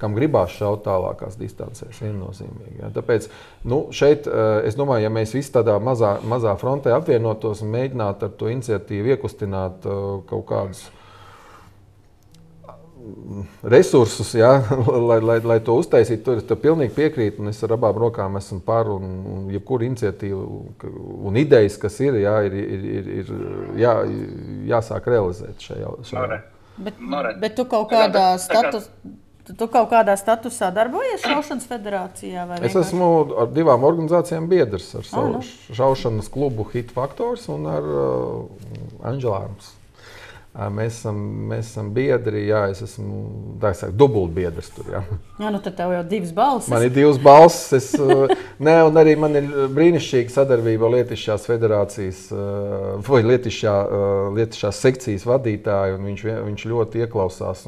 kam gribās šaut tālākās distancēs, viennozīmīgi. Ja? Tāpēc nu, šeit uh, es domāju, ja mēs visi tādā mazā, mazā frontē apvienotos un mēģinātu ar to iniciatīvu iekustināt uh, kaut kādus resursus, jā, *laughs* lai, lai, lai to uztaisītu. Tur es pilnīgi piekrītu, un es ar abām rokām esmu par. Un, un jebkura iniciatīva un idejas, kas ir, jā, ir, ir, ir, ir jā, jāsāk realizēt šajā jautājumā. Bet, bet tu kaut kādā statusā. Tu kaut kādā statusā darbojies Šaušanas federācijā? Es esmu ar divām organizācijām biedrs. Ar savu ah, nu. šaušanas klubu Hit Faktors un ar uh, Anģelārmas. Mēs esam, mēs esam biedri, jā, es esmu dubultbiedrs tur. Jā. jā, nu tad tev jau divas balsis. Man ir divas balsis. Es, *laughs* ne, un arī man ir brīnišķīga sadarbība ar Lietišķās federācijas vai Lietišķā, Lietišķās sekcijas vadītāju. Viņš, viņš ļoti ieklausās.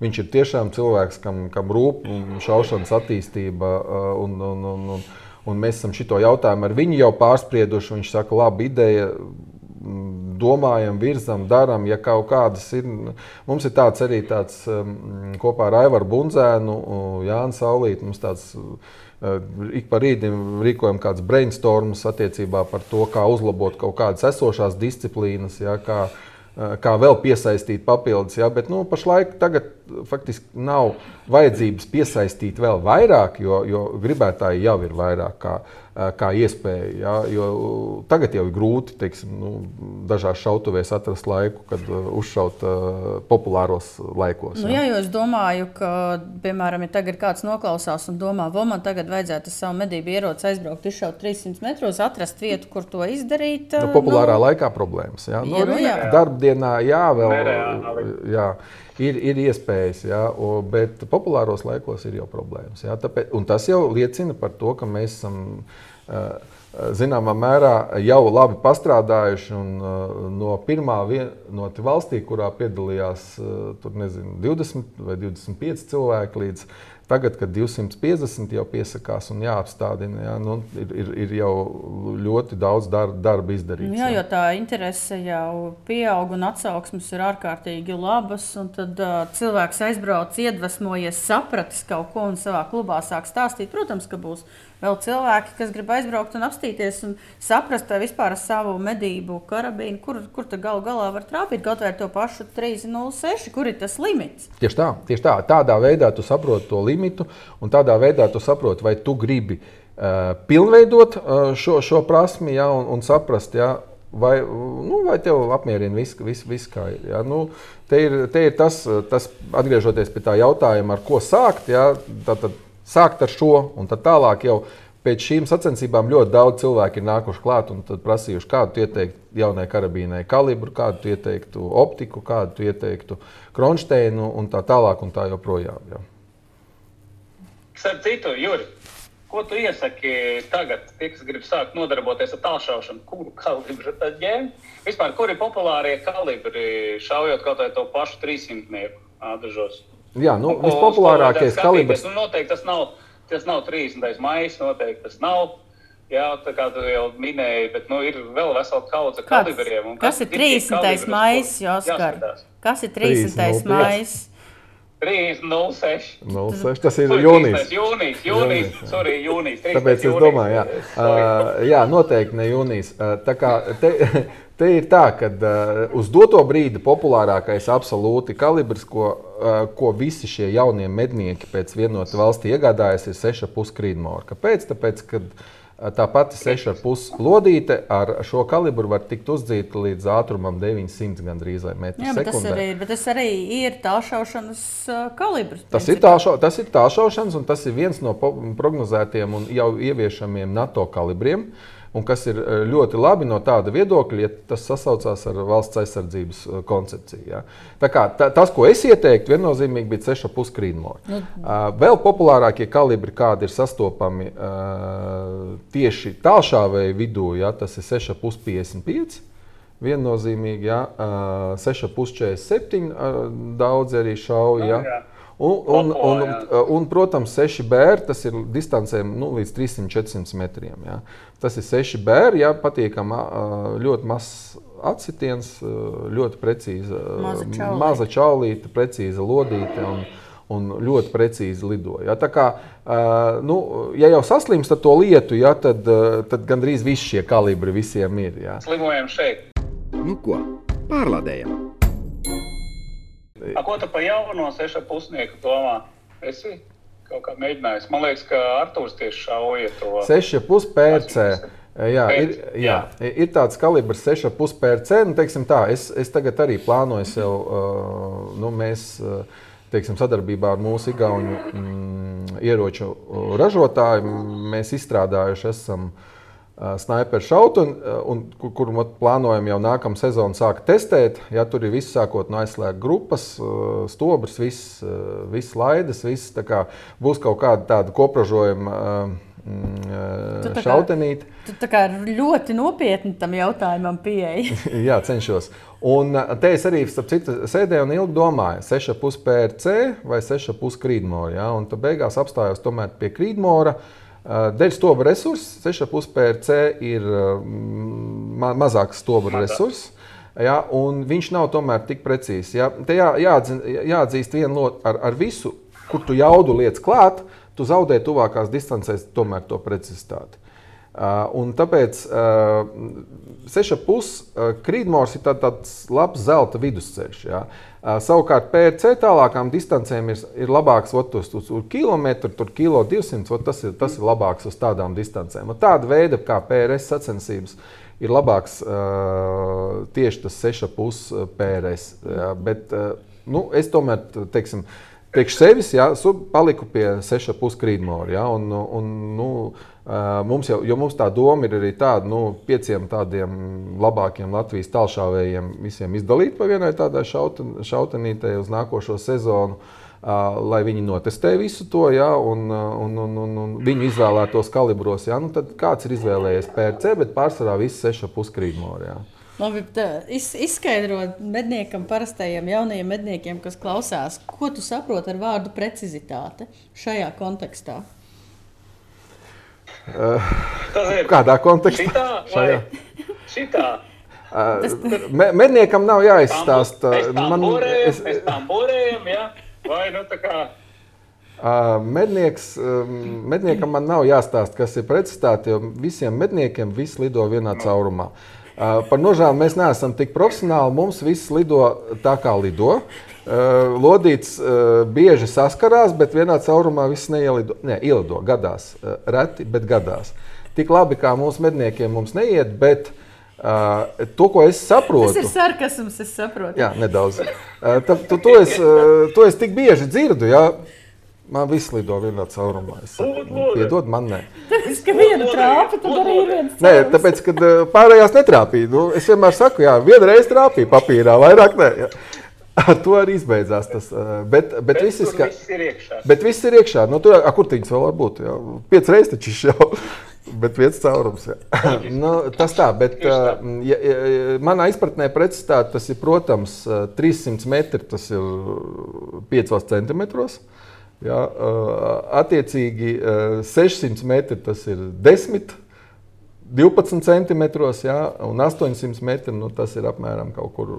Viņš ir tiešām cilvēks, kam, kam rūp šaušanas attīstība. Un, un, un, un, un mēs esam šo jautājumu ar viņu jau pārsprieduši. Viņš saka, laba ideja domājam, virzam, darām. Ja kaut kādas ir, mums ir tāds arī tāds um, kopā ar Aivaru Bunzēnu, Jānu Saulītu. Mums tāds uh, ik pa rītam rīkojam kāds brainstorms attiecībā par to, kā uzlabot kaut kādas esošās disciplīnas. Ja, kā, uh, kā vēl piesaistīt papildus. Ja? Bet nu, pašlaik faktiski nav vajadzības piesaistīt vēl vairāk, jo, jo gribētāji jau ir vairāk. Kā, kā iespēja. Ja, tagad jau ir grūti teiksim, nu, dažās šautuvēs atrast laiku, kad uzšaut uh, populāros laikos. Nu, ja. Jā, jo es domāju, ka, piemēram, ja tagad kāds noklausās un domā, ka man tagad vajadzētu savu medību ieroci aizbraukt, izšaut 300 metros, atrast vietu, kur to izdarīt. Nu, populārā nu, laikā problēmas. Jā, nu, jā, nu, jā. Darbdienā jā, vēl. Jā, ir, ir iespējas, jā, o, bet populāros laikos ir jau problēmas. Jā, tāpēc, tas jau liecina par to, ka mēs esam zināmā mērā jau labi pastrādājuši. Un, no pirmā vienotā valstī, kurā piedalījās tur, nezinu, 20 vai 25 cilvēki, līdz Tagad, kad 250 jau piesakās un jāapstādina, jā, nu, ir, ir, ir jau ļoti daudz dar, darba izdarīts. Jā, jo tā interese jau pieaug un atsauksmes ir ārkārtīgi labas. Tad uh, cilvēks aizbrauc, iedvesmojies, sapratis kaut ko un savā klubā sāk stāstīt. Protams, ka būs vēl cilvēki, kas grib aizbraukt un apstīties un saprast vispār savu medību karabīnu, kur, kur tā galu galā var trāpīt kaut vai to pašu 306, kur ir tas limits. Tieši tā, tieši tā. Tādā veidā tu saproti to limitu un tādā veidā tu saproti, vai tu gribi uh, pilnveidot uh, šo, šo prasmi ja, un, un saprast. Ja, Vai, nu, vai tev apmierina viss, vis, vis, kā ir? Ja? Nu, te ir, te ir tas, tas, atgriežoties pie tā jautājuma, ar ko sākt. Ja? Tad, tad sākt ar šo, un tad tālāk jau pēc šīm sacensībām ļoti daudz cilvēku ir nākuši klāt un prasījuši, kādu ieteiktu jaunai karabīnai kalibru, kādu ieteiktu optiku, kādu ieteiktu kronšteinu un tā tālāk un tā joprojām. Jā. Starp citu, Juri, ko tu iesaki tagad, tie, kas grib sākt nodarboties ar tālšaušanu, kuru kalibru tad ņemt? Vispār, kuri populārie kalibri šaujot kaut vai to pašu 300 dažos? Jā, nu, vispopulārākais kalibrs. Nu, noteikti tas nav, tas nav 30. maija, noteikti tas nav. Jā, tā kā tu jau minēji, bet nu, ir vēl vesela kaudze kalibriem. Kas, kas ir 30. maija, Joskar? Kas ir 30. maija? 3,06. 06, tas ir jūnijas. Jūnijas, jūnijas, sorry, jūnijas. Tāpēc es domāju, jā, uh, jā noteikti ne jūnijas. Uh, tā kā te, *laughs* te ir tā, ka uh, uz doto brīdi populārākais absolūti kalibrs, ko, uh, ko visi šie jaunie mednieki pēc vienota valstī iegādājas, ir 6,5 krītmora. Kāpēc? Tāpēc, kad, uh, Tā pati 6,5 lodīte ar šo kalibru var tikt uzdzīta līdz ātrumam 900 gandrīz vai metru Jā. Tas arī, bet tas arī ir tālšaušanas kalibrs. Tas ir, tālšau, tas ir tālšaušanas, un tas ir viens no prognozētiem un jau ieviešamiem NATO kalibriem. Uh, un kas ir eh, ļoti labi no tāda viedokļa, ja tas sasaucās ar valsts aizsardzības eh, koncepciju. Ja. Tā kā, tā, tas, ko es ieteiktu, viennozīmīgi bija 6,5 krītmora. Nu. Uh, vēl populārākie kalibri, kādi ir sastopami uh, tieši tālšāvēju vidū, ja, tas ir 6,55. Viennozīmīgi, ja, uh, 6,47 uh, daudz arī šauja. Ja. Oh, Un, un, un, un, un, protams, 6 bērni tas ir distancēm nu, līdz 300-400 metriem. Jā. Tas ir 6 bērni, jā, patīkami, ļoti mazs atsitiens, ļoti precīza, maza čaulīte, maza čaulīte precīza lodīte. Un, un ļoti precīzi lidoja. Ja, tā kā, nu, ja jau saslimst ar to lietu, ja, tad, tad gandrīz visi šie kalibri visiem ir. Ja. Slimojam šeit. Nu ko, pārlādējam! A, ko tu par jauno sešu pusnieku domā? Esi kaut kā mēģinājis. Man liekas, ka Arthurs tieši šauja to. 6,5 PRC. Jā, ir, jā, ir tāds kalibrs, 6,5 PRC. Nu, tā, es, es tagad arī plānoju sev, uh, nu, mēs teiksim, sadarbībā ar mūsu Igaunu mm, ieroču ražotāju, mēs izstrādājuši esam uh, sniperu šautu, un, un, kur, kur plānojam jau nākamā sezonu sākt testēt. Ja, tur ir viss sākot no aizslēgta grupas, stobrs, viss, viss laidas, viss būs kaut kāda tāda kopražojuma. Mm, šautenīte. Tu tā kā ļoti nopietni tam jautājumam pieeji. *laughs* Jā, cenšos. Un te es arī citu, sēdēju un ilgi domāju, 6,5 PRC vai 6,5 krītmora. Ja? Un tad beigās apstājos tomēr pie krītmora. Uh, Dēļ stobra resursa 6,5 PRC ir ma mazāks stobra resurss. Ja, viņš nav tomēr tik precīzs. Ja. Te jā, jāatzin, jāatzīst viena lieta ar, ar visu, kur tu jaudu lietas klāt, tu zaudē tuvākās distancēs tomēr to precizitāti. Uh, un tāpēc uh, 6,5 uh, krītmors ir tā, tāds labs zelta vidusceļš. Uh, savukārt PRC tālākām distancēm ir, ir labāks ot, uz, uz, uz kilometru, tur kilo 200. Ot, tas, ir, tas ir labāks uz tādām distancēm. Un tāda veida kā PRS sacensības ir labāks uh, tieši tas 6,5 PRS. Ja. Bet, uh, nu, es tomēr teiksim, priekš sevis ja, paliku pie 6,5 krītmora. Ja, un, un, nu, Mums jau, mums tā doma ir arī tāda, nu, pieciem tādiem labākiem Latvijas tālšāvējiem visiem izdalīt pa vienai tādai šauten, šautenītei uz nākošo sezonu. Uh, lai viņi notestē visu to, ja, un, un, un, un, un viņi izvēlētos kalibros. Ja, nu tad kāds ir izvēlējies PRC, bet pārsvarā viss 6,5 krītmori. Ja. Labi, iz, izskaidrot medniekam, parastajiem jaunajiem medniekiem, kas klausās, ko tu saproti ar vārdu precizitāte šajā kontekstā? Ir *laughs* Kādā kontekstā? šitā Šajā? šitā. Uh, me, medniekam nav jāizstāsta. Man, borējam, es, borējam, ja? Vai nu tā kā... uh, mednieks, medniekam man nav jāstāsta, kas ir precizitāte, jo visiem medniekiem viss lido vienā caurumā. Uh, par nožēlu mēs neesam tik profesionāli. Mums viss lido tā, kā lido. Uh, lodīts uh, bieži saskarās, bet vienā caurumā viss neielido. Ne, ielido gadās, uh, reti, bet gadās. Tik labi kā mūsu medniekiem mums neiet, bet uh, to, ko es saprotu, Tas ir sarkasms, es saprotu. Jā, nedaudz. Uh, ta- tu, to, es, uh, to es tik bieži dzirdu. Jā. Man viss lido vienā caurumā. Es nu, piedod, man ne. Tāpēc, ka viena trāpa, tad arī ir viens. Nē, caurums. tāpēc, kad uh, pārējās netrāpīja. Nu, es vienmēr saku, jā, vienreiz trāpīja papīrā, vairāk ne. Jā. Ar *laughs* to arī izbeidzās tas. uh, Bet, bet, Bet viss ska... viss ir iekšā. bet viss ir iekšā. Nu, tur, a, kur viņas vēl var būt? Jā? Piec reizes taču jau. *laughs* Bet viens caurums. nu, tas tā, bet uh, ja, ja, manā izpratnē precizitāte tas ir, protams, uh, 300 metri, tas ir 5 centimetros. Jā, attiecīgi uh, 600 metri tas ir 10, 12 centimetros, jā, un 800 metri nu, tas ir apmēram kaut kur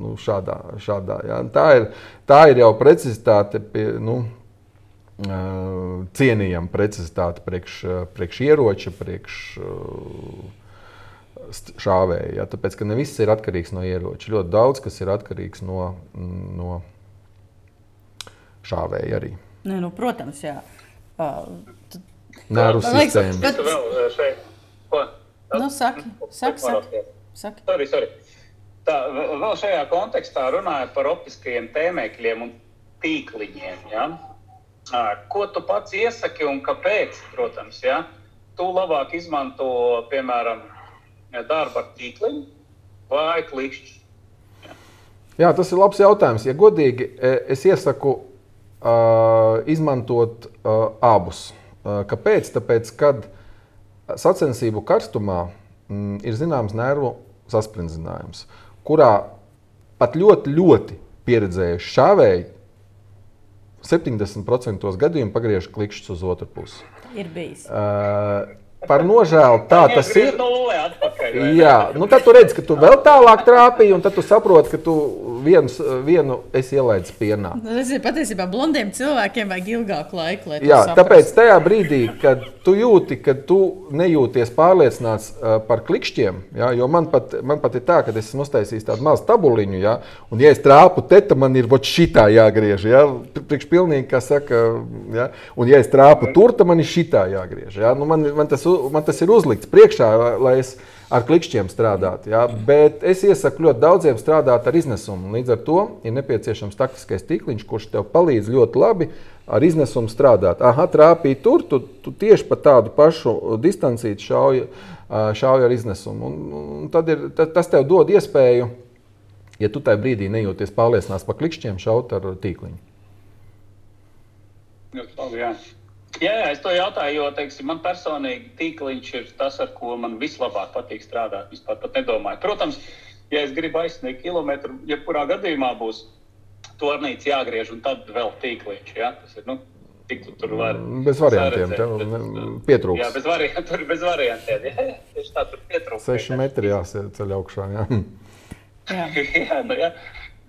nu, šādā. šādā jā. Tā, ir, tā ir jau precizitāte. Pie, nu, cienījama precizitāte priekš, priekš ieroča, priekš šāvēja. Ja? Tāpēc, ka ne viss ir atkarīgs no ieroča. Ļoti daudz kas ir atkarīgs no, no šāvēja arī. Nē, nu, protams, jā. Uh, liekas, sistēma. bet- Tu vēl šeit. Ko? Nu, saki, saki, saki. saki. Sorry, sorry. Tā, vēl šajā kontekstā runājot par optiskajiem tēmēkļiem un tīkliņiem. Ja? Ko tu pats iesaki un kāpēc? Protams, ja? tu labāk izmanto, piemēram, darbu ar tīkliņu vai klikšķi. Jā, tas ir labs jautājums. Ja godīgi, e, es iesaku uh, izmantot uh, abus. Uh, kāpēc? Tāpēc, kad sacensību karstumā mm, ir zināms nervu saspringzinājums, kurā pat ļoti, ļoti pieredzējuši šāvēji 70% gadījumu pagriež klikšķus uz otru pusi. Ir bijis. Uh, par nožēlu tā tas ir. Atpakaļ. Jā, nu tad tu redz, ka tu vēl tālāk trāpīji, un tad tu saproti, ka tu viens, vienu esi ielaidis pienā. Nu, Tas ir patiesībā blondiem cilvēkiem vajag ilgāku laiku, Jā, tāpēc tajā brīdī, kad tu jūti, ka tu nejūties pārliecināts par klikšķiem, jā, jo man pat, man pat ir tā, ka es esmu uztaisījis tādu mazu tabuliņu, jā, un ja es trāpu te, tad man ir vot šitā jāgriež. Jā, priekš pilnīgi, kā saka, jā, un ja es trāpu tur, tad man ir šitā jāgriež. Jā, nu man, man, tas, man tas ir uzlikts priekšā, lai es ar klikšķiem strādātu. Jā, bet es iesaku ļoti daudziem strādāt ar iznesumu. Līdz ar to ir nepieciešams taktiskais tīkliņš, kurš tev palīdz ļoti labi ar iznesumu strādāt. Aha, trāpīja tur, tu, tu tieši pa tādu pašu distancīti šauji, ā, šauji ar iznesumu. Un, un tad ir, ta- tas tev dod iespēju, ja tu tajā brīdī nejūties pārliecināts par klikšķiem, šaut ar tīkliņu. Ļoti labi, jā. Jā, jā, es to jautāju, jo teiksim, man personīgi tīkliņš ir tas, ar ko man vislabāk patīk strādāt. Vispār pat nedomāju. Protams, ja es gribu aizsniegt kilometru, jebkurā gadījumā būs tornīts jāgriež un tad vēl tīkliņš. Jā? Tas ir, nu, cik tu tur var. Bez variantiem, tev bet, ne- Jā, bez variantiem. *laughs* Tur bez variantiem. Jā, tieši tā tur pietrūks. 6 metri jāceļ augšā. Jā. Jā. *laughs* jā, nu, jā.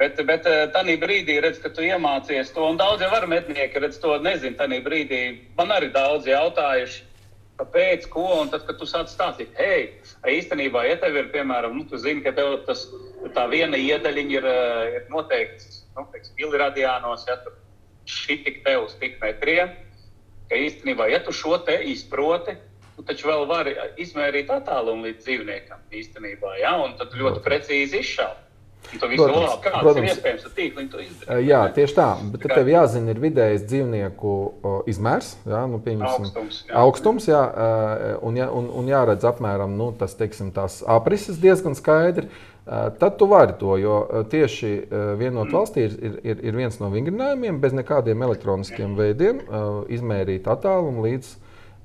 Bet, bet tādā brīdī, redz, ka tu iemācies to, un daudz jau var mednieki, redz, to nezinu. Tajā brīdī man arī daudz jautājuši, kāpēc, ko. Un tad, kad tu sāc stāstīt, hei, īstenībā, ja tev ir, piemēram, nu, zini, ka tev tas, tā viena iedaļiņa ir, eh, ir noteikts, nu, teiksim, miliradiānos, ja tur šī tik te uz tik metriem, ka īstenībā, ja tu šo te izproti, tu taču vēl vari izmērīt attālumu līdz dzīvniekam īstenībā, ja? un tad ļoti precīzi izšaut. Protams, protams. iespējams. Eh, Jā, tieši tā. Bet tad tev jāzina, ir vidējais dzīvnieku izmērs, jā, nu, Augstums, jā. augstums jā, un, jā, un, un jāredz apmēram nu, tas, teiksim, tās aprises diezgan skaidri. Tad tu vari to, jo tieši vienot valstī ir, ir, ir, viens no vingrinājumiem, bez nekādiem elektroniskiem veidiem, izmērīt attālumu līdz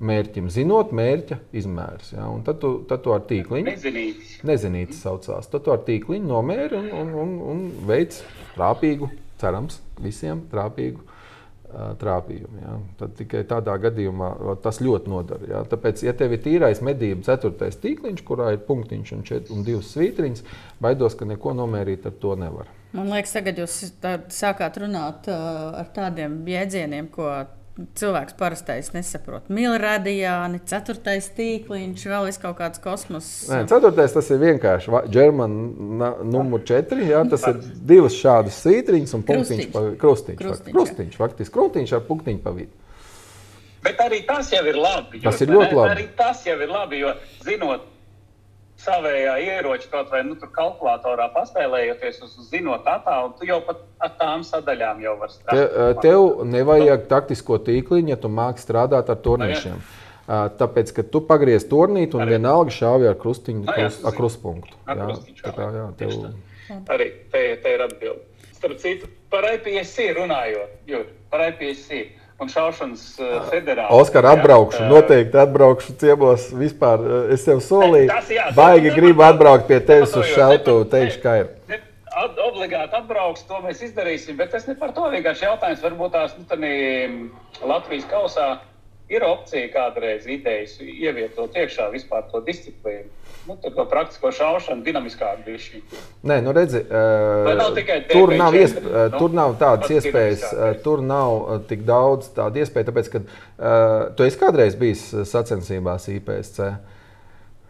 mērķim, zinot mērķa izmērus. Ja? Un tad tu, tad tu ar tīkliņu, Nezinītis. nezinīti saucās, tad tu ar tīkliņu nomēri un, un, un, un veids trāpīgu, cerams, visiem trāpīgu. ā, Trāpījumu, ja? Tad tikai tādā gadījumā tas ļoti nodara. Ja? Tāpēc, ja tev ir tīrais medību ceturtais tīkliņš, kurā ir punktiņš un, čet, un divas svītriņas, baidos, ka neko nomērīt ar to nevar. Man liekas, tagad jūs sākāt runāt uh, ar tādiem jēdzieniem, ko cilvēks parastais nesaprot. Milradiāni, ceturtais tīkliņš, vēl ir kaut kāds kosmos. Nē, ceturtais tas ir vienkārši Germāna numur 4. Jā, tas ir divas šādas svītriņas un punktiņš. Pa- Krustiņš, Krustiņš, krustiņš, faktiski krustiņš ar punktiņu pa vidu. Bet arī tas jau ir labi. Tas jo, ir ļoti labi. Arī tas jau ir labi, jo zinot savējā ieroča kaut vai nu, tur kalkulatorā paspēlējoties uz zinot attālu, tu jau pat ar tām sadaļām jau vari Te, strādāt. tev nevajag taktisko tīkliņu, ja tu māki strādāt ar turnīšiem. Ā, Tāpēc, ka tu pagriez turnītu un Arī. vienalga šāvi ar krustiņu, Nu jā, krust, ar zinu. krustpunktu. Ar Jā, tā kā, jā, tev, Arī te, te ir atbilde. Starp citu, par IPSC runājot, Jur, par IPSC un šaušanas uh, federāciju. Oskar, atbraukšu, noteikti atbraukšu ciemos. Vispār eh, es tev solīju, Tas jā, baigi tas- gribu atbraukt pie tevis uz šautu, teikšu, kā ir. Ne, at- obligāti atbrauks, to mēs izdarīsim. Bet tas ne par to vienkārši jautājums. Varbūt tās nu, mm, Latvijas kausā ir opcija kādreiz idejas ievietot iekšā vispār to disciplīnu. Nu, to praktisko šaušanu, dinamiskāku bišķi. Nē, nu redzi, nav tur, DB4, nav iesp nu, tur nav tādas iespējas, tur nav tik daudz tādu iespēju, tāpēc, ka uh, tu esi kādreiz bijis sacensībās IPSC.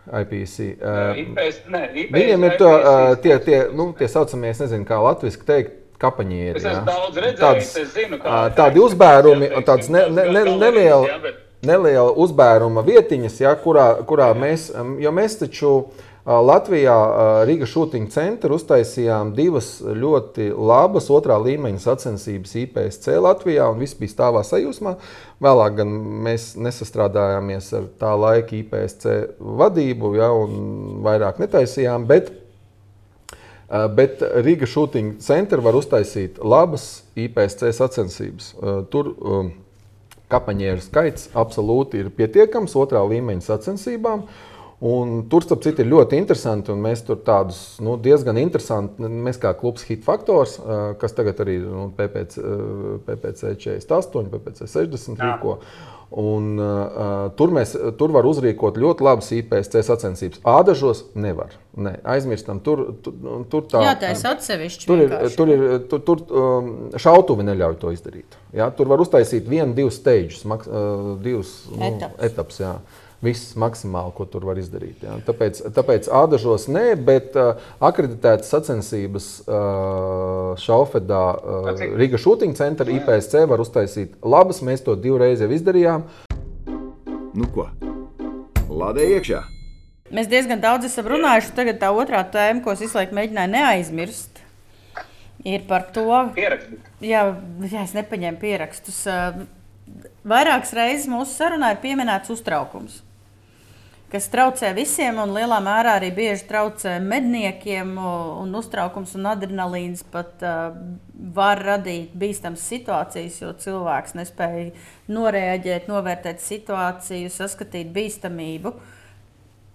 IPC. Uh, IPS, ne, IPS, Viņiem ir to, uh, tie, tie, nu, tie saucamie, es nezinu, kā latviešu teikt, kapaņieri. Es esmu daudz redzējis, Tādas, es zinu, kā- tādi uzbērumi, Jā, tādas ne, ne, ne, teiksim, neliela, uzbēruma vietiņas, ja, kurā, kurā mēs, um, jo mēs taču Latvijā Rīgas šūtiņa centra uztaisījām divas ļoti labas otrā līmeņa sacensības IPSC Latvijā, un viss bija stāvā sajūsmā. Vēlāk gan mēs nesastrādājāmies ar tā laika IPSC vadību, ja, un vairāk netaisījām, bet Bet Rīgas šūtiņa centra var uztaisīt labas IPSC sacensības. Tur kapaņieru skaits absolūti ir pietiekams otrā līmeņa sacensībām. Un tur, starp citu, ir ļoti interesanti, un mēs tur tādus nu, diezgan interesantus, mēs kā klubs Hit Factors, kas tagad arī ir nu, PPC, PPC 48, PPC 60 Jā. Un, uh, tur, mēs, tur var uzrīkot ļoti labas IPSC sacensības. Ādažos nevar. Ne, aizmirstam, tur, tur, tur tā Jā, tā ir atsevišķi. Tur ir, tur ir tur, tur, um, šautuvi neļauj to izdarīt. Ja? Tur var uztaisīt vienu, divus steidžus, uh, divus nu, Etapus. etapus. Viss maksimāli, ko tur var izdarīt. Ja? Tāpēc, tāpēc ādažos nē, bet uh, akreditētas sacensības uh, Šaufedā, uh? Rīgas šūtiņa centra IPSC var uztaisīt labas. Mēs to divreiz jau izdarījām. Nu ko? Lādē iekšā! Mēs diezgan daudz esam runājuši. Tagad tā otrā tēma, ko es visu laiku mēģināju neaizmirst, ir par to, jā, jā, es nepaņēmu pierakstus. Vairākas reizes mūsu sarunā ir pieminēts uztraukums, kas traucē visiem un lielā mērā arī bieži traucē medniekiem. Un uztraukums un adrenalīns pat uh, var radīt bīstamas situācijas, jo cilvēks nespēja noreaģēt, novērtēt situāciju, saskatīt bīstamību.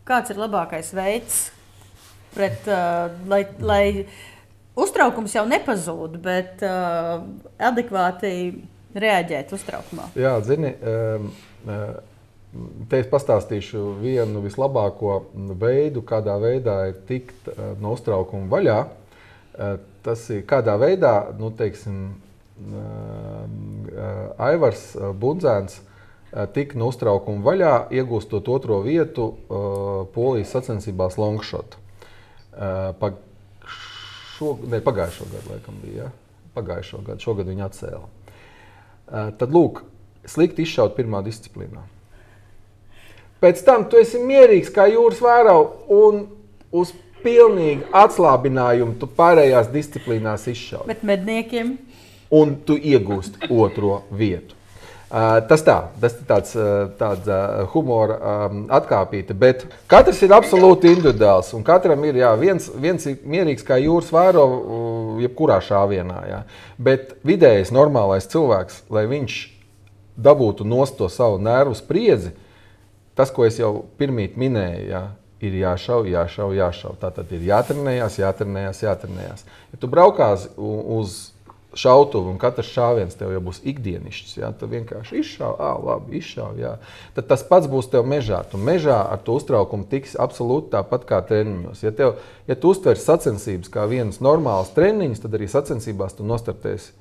Kāds ir labākais veids, pret, uh, lai, lai uztraukums jau nepazūd, bet uh, adekvāti reaģēt uztraukumā? Jā, zini, um, uh, te es pastāstīšu vienu vislabāko veidu, kādā veidā ir tikt uh, no uztraukuma vaļā. Uh, Tas ir kādā veidā, nu, teiksim, uh, Aivars Bunzēns uh, tika no uztraukuma vaļā, iegūstot otro vietu Polijas sacensībās Longshot. Šo, ne, pagājušo gadu, laikam, bija. Ja? Pagājušo gadu, šogad viņi atcēla. Tad, lūk, slikti izšaut pirmā disciplīnā. Pēc tam tu esi mierīgs kā jūras vērau un uz pilnīgu atslābinājumu tu pārējās disciplīnās izšaut. Bet medniekiem Un tu iegūsti otro vietu. Uh, tas tā, tas ir tāds, uh, tāds uh, humora um, atkāpīte, bet katrs ir absolūti individuāls. Un katram ir jā, viens, viens ir mierīgs kā jūras vēro, uh, jebkurā šāvienā. Jā. Bet vidējais normālais cilvēks, lai viņš dabūtu nost to savu nervu spriedzi, tas, ko es jau pirmīt minēju, ja, ir jāšauj, jāšauj, jāšauj. Tā tad ir jātrenējās, jātrenējās, jātrenējās. Ja tu braukās uz šautuvu un katrs šāviens tev jau būs ikdienišķis, ja, tad vienkārši izšauj, ah, labi, izšauj. Jā. Tad tas pats būs tev mežā. Tu mežā ar to uztraukumu tiks absolūti tāpat kā treniņos. Ja, tev, ja tu uztversi sacensības kā vienas normālas treniņas, tad arī sacensībās tu nostartēsi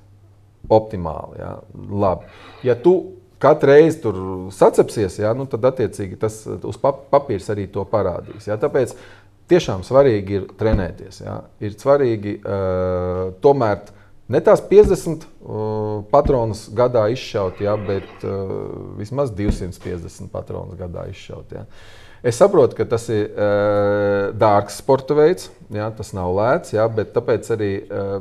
optimāli. Ja. Labi. Ja tu katru reizi tur sacepsies, ja, nu, tad attiecīgi tas uz papīra arī to parādīs. Ja. Tāpēc tiešām svarīgi ir trenēties. Ja. Ir svarīgi uh, tomēr ne tās 50 uh, patronus gadā izšaut, ja, bet uh, vismaz 250 patronus gadā izšaut. Ja. Es saprotu, ka tas ir uh, dārgs sporta veids, ja, tas nav lēts, ja, bet tāpēc arī uh,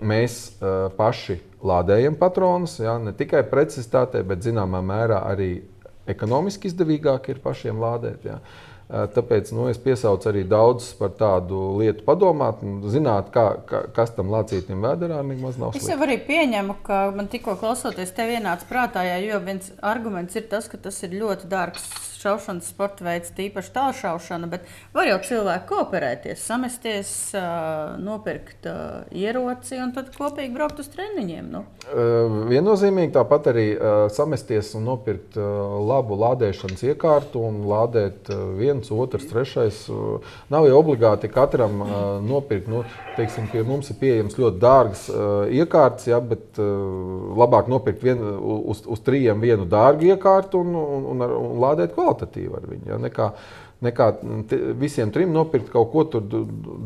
mēs uh, paši lādējam patronus, ja, ne tikai precizitātei, bet zināmā mērā arī ekonomiski izdevīgāk ir pašiem lādēt. Ja. Tāpēc nu, es piesaucu arī daudzus par tādu lietu padomāt, zināt, kā, kā, kas tam lācītam vēdā nemaz nav. Es jau arī pieņemu, ka man tikko klausoties, tev ienāca prātā, jā, jo viens arguments ir tas, ka tas ir ļoti dārgs šaušanas sporta veids, tīpaši tālšaušana, bet var jau cilvēki kooperēties, samesties, nopirkt ieroci un tad kopīgi braukt uz treniņiem. Nu. Viennozīmīgi tāpat arī samesties un nopirkt labu lādēšanas iekārtu un lādēt viens, otrs, trešais. Nav jau obligāti katram nopirkt. Nu, teiksim, pie mums ir pieejams ļoti dārgs iekārts, ja, bet labāk nopirkt vien, uz, uz trījiem vienu dārgu iekārtu un, un, un, un lādēt kvalitāti kvalitatīvi ar viņu. Ja? Nekā, nekā visiem trim nopirkt kaut ko tur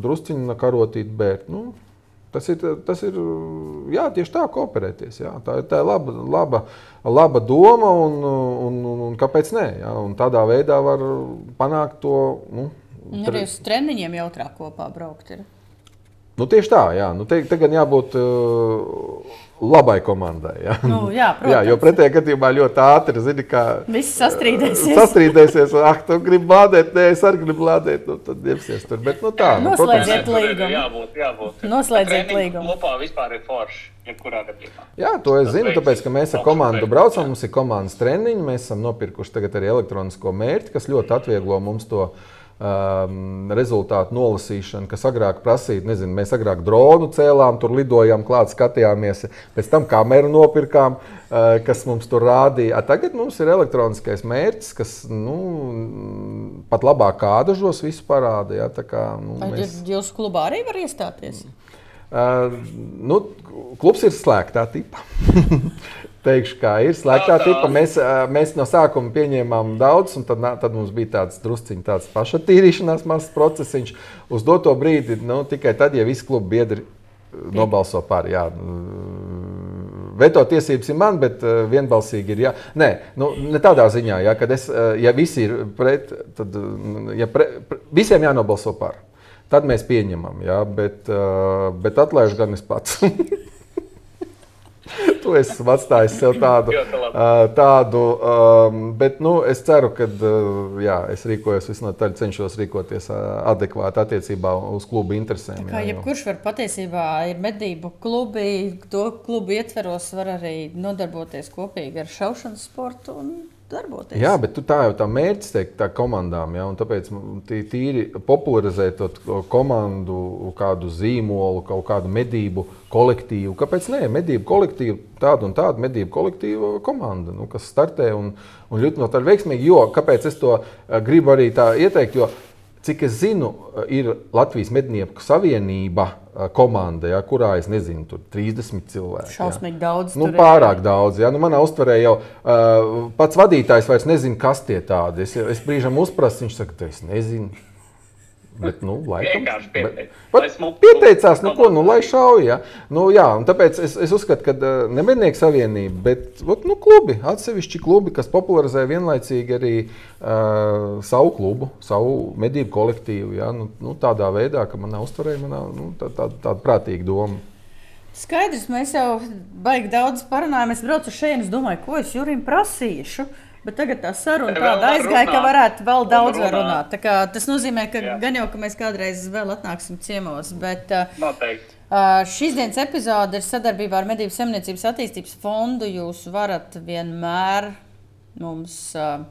drusciņā, karotīt, bērt. Nu, Tas ir, tas ir jā, tieši tā, kooperēties. Jā. Tā, tā ir laba, laba, laba doma, un, un, un, un kāpēc ne? Jā. Un tādā veidā var panākt to. Nu, Arī uz treniņiem jautrāk kopā braukt. Ir. Nu, tieši tā, jā. Nu, te, te gan jābūt uh, labai komandai. Jā, nu, jā, protams. *laughs* jā jo pretējā gadījumā ļoti ātri zini, ka viss sastrīdēsies. Sastrīdēsies, ah, tu gribi lādēt, nē, es arī gribu lādēt, nu, tad ņemsies tur. Bet, nu, tā, nu, Noslēdziet līgumu. Jābūt, jābūt. Noslēdziet līgumu. Kopā vispār ir forši. Jā, to es zinu, tāpēc, ka mēs ar komandu braucam, mums ir komandas treniņi, mēs esam nopirkuši tagad arī elektronisko mērķi, kas ļoti atvieglo mums to um, rezultātu nolasīšanu, kas agrāk prasīja, nezinu, mēs agrāk dronu cēlām, tur lidojām, klāt skatījāmies, pēc tam kameru nopirkām, uh, kas mums tur rādīja. A, tagad mums ir elektroniskais mērķis, kas nu, pat labāk kādažos visu parāda. Ja, kā, nu, mēs... Jūsu klubā arī var iestāties? Uh, nu, klubs ir slēgtā tipa. *laughs* teikšu, kā ir. Slēgtā tipa mēs, mēs no sākuma pieņēmām daudz, un tad, tad mums bija tāds drusciņš, tāds pašatīrīšanās mazs procesiņš. Uz doto brīdi nu, tikai tad, ja visi klubu biedri nobalso par. Jā. Veto tiesības ir man, bet vienbalsīgi ir. Jā. Nē, nu, ne tādā ziņā, ja, kad es, ja visi ir pret, tad ja pre, pre, visiem jānobalso par. Tad mēs pieņemam, jā, bet, bet atlaiž gan es pats. *laughs* to es esmu atstājis sev tādu. *laughs* tādu bet nu, es ceru, ka jā, es rīkojos visnotaļ, cenšos rīkoties adekvāti attiecībā uz klubu interesēm. Kā jā, jebkurš var patiesībā ir medību klubi, to klubu ietveros var arī nodarboties kopīgi ar šaušanas sportu. Un darboties. Jā, bet tā jau tā mērķis teikt, tā komandām. Ja, tāpēc tīri popularizēt to komandu, kādu zīmolu, kaut kādu medību kolektīvu. Kāpēc ne? Medību kolektīvu, tādu un tādu medību kolektīvu komanda, nu, kas startē un, un ļoti no tā veiksmīgi. Jo, kāpēc es to eh, gribu arī tā ieteikt? Jo, Cik es zinu, ir Latvijas Mednieku Savienība komanda, ja, kurā es nezinu, tur 30 cilvēki. Šausmīgi ja. daudz. Nu, pārāk ir. daudz. Ja. Nu, manā uztverē jau uh, pats vadītājs vairs nezina, kas tie tādi. Es, es brīžam uzprasu, viņš saka, es nezinu. Bet, nu, laikam, bet, pieteicās, nu, ko, nu, lai šauj. Ja? Nu, jā, tāpēc es, es uzskatu, ka uh, ne mednieku savienība, bet ot, nu, klubi, atsevišķi klubi, kas popularizē vienlaicīgi arī uh, savu klubu, savu medību kolektīvu. Ja? Nu, nu, tādā veidā, ka manā uztverē manā, nu, tā, tā, tāda prātīga doma. Skaidrs, mēs jau baigi daudz parunājām. Es braucu šeit, es domāju, ko es Jurim prasīšu. Bet tagad tā saruna tāda aizgāja, runāt. ka varētu vēl daudz runāt. runāt. Kā, tas nozīmē, ka Jā. gan jau, ka mēs kādreiz vēl atnāksim ciemos. Bet, Noteikti. Uh, šīs dienas epizode ir sadarbībā ar Medību Saimniecības attīstības fondu. Jūs varat vienmēr mums uh,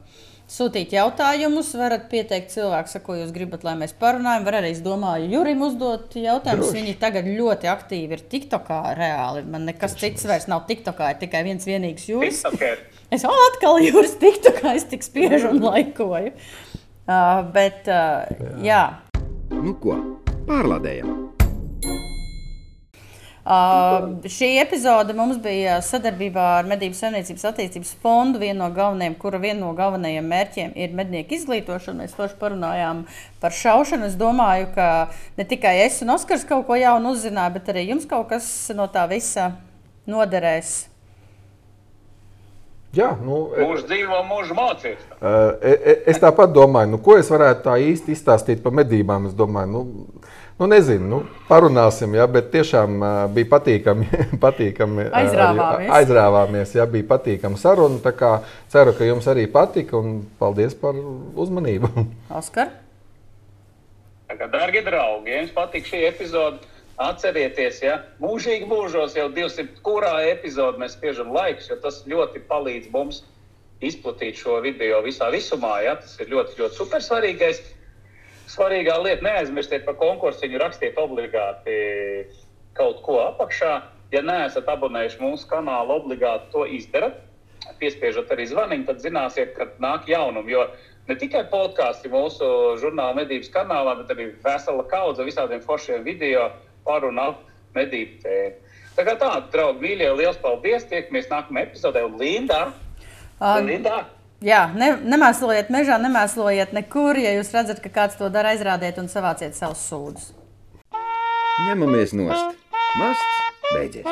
sūtīt jautājumus, varat pieteikt cilvēku, ko jūs gribat, lai mēs parunājam. Var arī, es domāju, Jurim uzdot jautājumus. Droši. Viņi tagad ļoti aktīvi ir TikTokā reāli. Man nekas cits vairs nav TikTokā, ir tikai viens vienīgs jūras. TikToker. Es "O, atkal jūras TikTokā, es tik spiežu un laikoju. Uh, bet, uh, jā. Nu ko, pārlādējam! Uh, šī epizode mums bija sadarbībā ar Medību Savienības attīstības fondu. Viena no galvenajiem, kura viena no galvenajiem mērķiem ir mednieku izglītošana. Mēs forši parunājām par šaušanu. Es domāju, ka ne tikai es un Oskars kaut ko jaunu uzzināju, bet arī jums kaut kas no tā visa noderēs. Jā, nu, e- Mūžs dzīvo, mūžs mācīs. e- e- es tāpat domāju, nu, ko es varētu tā īsti izstāstīt par medībām. Es domāju, nu, nu nezinu, nu, parunāsim, jā, bet tiešām ā, bija patīkami. *laughs* patīkami Aizrāvāmies. arī- Aizrāvāmies, jā, bija patīkama saruna. tā kā Ceru, ka jums arī patika un paldies par uzmanību. *laughs* Oskar? Darbie draugi, ja jums patīk šī epizode, atcerieties, ja mūžīgi mūžos jau 200 kurā epizodē mēs spiežam laikus, jo tas ļoti palīdz mums izplatīt šo video visā visumā. Ja? Tas ir ļoti, ļoti super svarīgais. Svarīgā lieta, neaizmirstiet par konkursu, rakstiet obligāti kaut ko apakšā. Ja neesat abonējuši mūsu kanālu, obligāti to izdarat. Piespiežot arī zvaniņu, tad zināsiet, ka nāk jaunumi. Jo ne tikai podkāsti mūsu žurnāla medības kanālā, bet arī vesela kaudze visādiem foršiem video pārunā medību tēmu. Tā kā tāda, draugi, mīļie, liels paldies! Tiekamies nākamajā epizodē. Linda! Um, Linda! Jā, ne, nemēslojiet mežā, nemēslojiet nekur. Ja jūs redzat, ka kāds to dara, aizrādiet un savāciet savus sūdzības. Ņemamies nost! Mākslinieks beidzies!